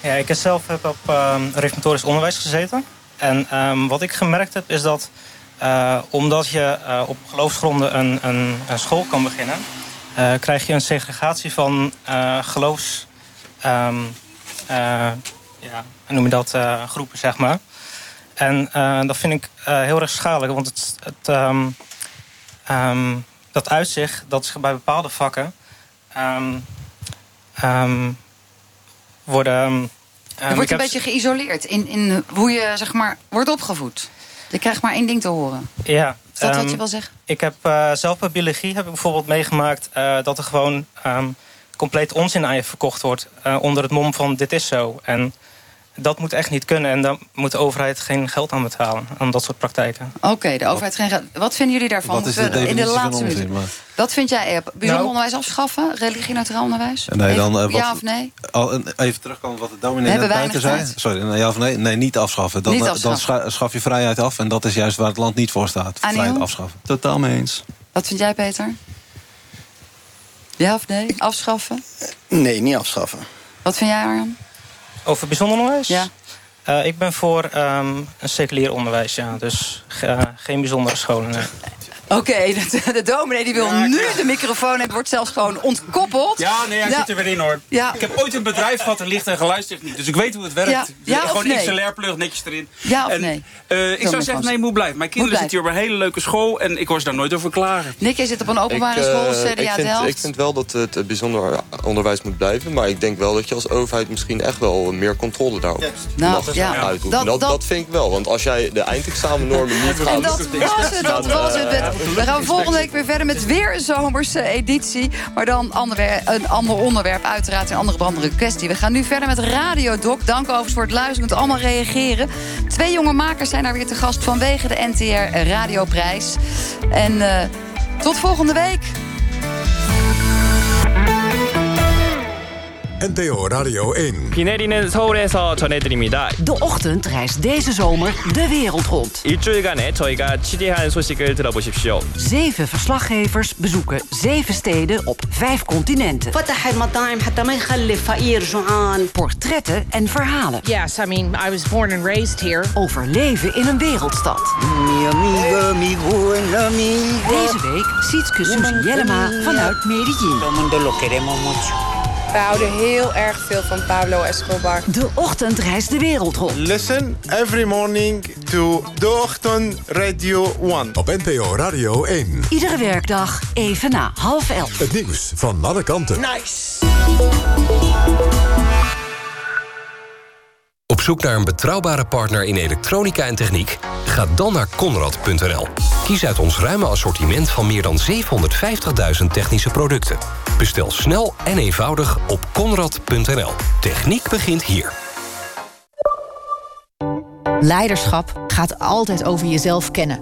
Ja, ik zelf heb op ehm, reformatorisch onderwijs gezeten. En ehm, wat ik gemerkt heb is dat eh, omdat je eh, op geloofsgronden een, een, een school kan beginnen, eh, krijg je een segregatie van eh, geloofs. ehm, eh, ja, hoe noem je dat? eh, groepen, zeg maar. En eh, dat vind ik eh, heel erg schadelijk, want het, het, ehm, ehm, dat uitzicht dat ze bij bepaalde vakken ehm, worden. Je wordt een beetje geïsoleerd in, in hoe je zeg maar, wordt opgevoed. Je krijgt maar één ding te horen. Ja. Is dat wat je wil zeggen? Ik heb eh, zelf bij biologie heb ik bijvoorbeeld meegemaakt dat er gewoon compleet onzin aan je verkocht wordt. onder het mom van dit is zo. En dat moet echt niet kunnen. En daar moet de overheid geen geld aan betalen. Aan dat soort praktijken. Oké, de overheid geen geld. Wat vinden jullie daarvan? Wat is de Moeten we in de laatste Wat vind jij, Eb? Bijzonder Nou- onderwijs afschaffen? Religie-neutraal onderwijs? Nee, dan, Even- eh, wat- ja of nee? Al, even terugkomen wat de dominee net buiten zei. Sorry, nee, ja of nee? Nee, niet afschaffen. Dan, Niet eh, afschaffen. dan scha- schaf je vrijheid af. En dat is juist waar het land niet voor staat. Aniel? Vrijheid afschaffen. Totaal mee eens. Wat vind jij, Peter? Ja of nee? Afschaffen? Nee, niet afschaffen. Wat vind jij, Arjan? Over bijzonder onderwijs? Ja. Eh, ik ben voor ehm, een seculier onderwijs, ja. Dus ge- geen bijzondere scholen. nee. Oké, de, de dominee die wil nu de microfoon en wordt zelfs gewoon ontkoppeld. Ja, nee, hij Ja. zit er weer in hoor. Ja. Ik heb ooit een bedrijf gehad, een licht- en geluidstechniek. Dus ik weet hoe het werkt. Ja. Ja Gewoon nee? XLR-plug netjes erin. Ja of En, nee? eh, ik Zo zou zeggen, nee, moet blijven. Mijn kinderen zitten hier op een hele leuke school. En ik hoor ze daar nooit over klagen. Nick, jij zit op een openbare Ik, eh, school, CDA ik, vind, Delft. ik vind wel dat het eh, bijzonder onderwijs moet blijven. Maar ik denk wel dat je als overheid misschien echt wel meer controle daarop Nou, mag ja. uitoefenen. Dat- Dat, vind ik wel. Want als jij de eindexamennormen niet gaat... En dat was het, dat dan, was het. We gaan volgende week weer verder met weer een zomerse editie. Maar dan een ander onderwerp, uiteraard een andere brandende kwestie. We gaan nu verder met Radiodoc. Dank overigens voor het luisteren. Je kunt allemaal reageren. Twee jonge makers zijn daar weer te gast vanwege de NTR Radioprijs. En eh, tot volgende week. NPO Radio 1. 비 내리는 서울에서 전해드립니다. De ochtend reist deze zomer de wereld rond. 일주일간에 저희가 취재한 소식을 들어보십시오. Zeven verslaggevers bezoeken zeven steden op vijf continenten. Portretten en verhalen. Yes, I mean, I was born and raised here. Over leven in een wereldstad. Deze week Sietske Susie Jellema vanuit Medellin. We houden heel erg veel van Pablo Escobar. De ochtend reist de wereld rond. Listen every morning to De Ochtend Radio 1. Op NPO Radio 1. Iedere werkdag even na half elf. Het nieuws van alle kanten. Nice. Op zoek naar een betrouwbare partner in elektronica en techniek? Ga dan naar Conrad.nl. Kies uit ons ruime assortiment van meer dan 750.000 technische producten. Bestel snel en eenvoudig op Conrad.nl. Techniek begint hier. Leiderschap gaat altijd over jezelf kennen.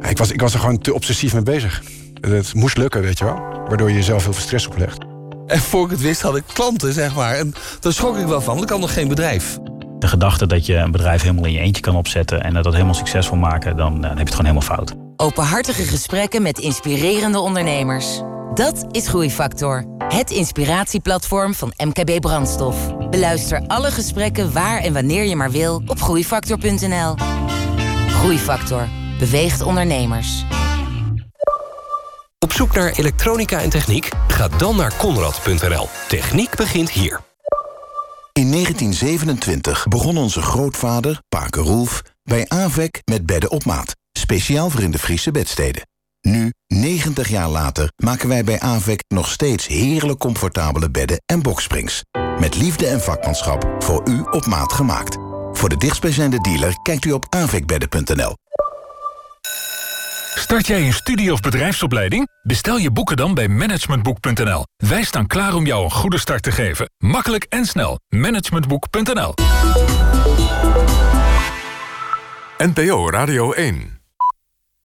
Ik was, ik was er gewoon te obsessief mee bezig. Het moest lukken, weet je wel. Waardoor je jezelf heel veel stress oplegt. En voor ik het wist had ik klanten, zeg maar. En daar schrok ik wel van, want ik had nog geen bedrijf. De gedachte dat je een bedrijf helemaal in je eentje kan opzetten... en dat helemaal succesvol maken, dan, dan heb je het gewoon helemaal fout. Openhartige gesprekken met inspirerende ondernemers. Dat is Groeifactor. Het inspiratieplatform van MKB Brandstof. Beluister alle gesprekken waar en wanneer je maar wil op groeifactor.nl. Groeifactor beweegt ondernemers. Op zoek naar elektronica en techniek? Ga dan naar Conrad.nl. Techniek begint hier. In 1927 begon onze grootvader, Paken Roelf, bij AVEC met bedden op maat. Speciaal voor in de Friese bedsteden. Nu, 90 jaar later, maken wij bij AVEC nog steeds heerlijk comfortabele bedden en boksprings. Met liefde en vakmanschap voor u op maat gemaakt. Voor de dichtstbijzijnde dealer kijkt u op avecbedden.nl. Start jij een studie- of bedrijfsopleiding? Bestel je boeken dan bij managementboek.nl. Wij staan klaar om jou een goede start te geven. Makkelijk en snel. Managementboek.nl NPO Radio 1.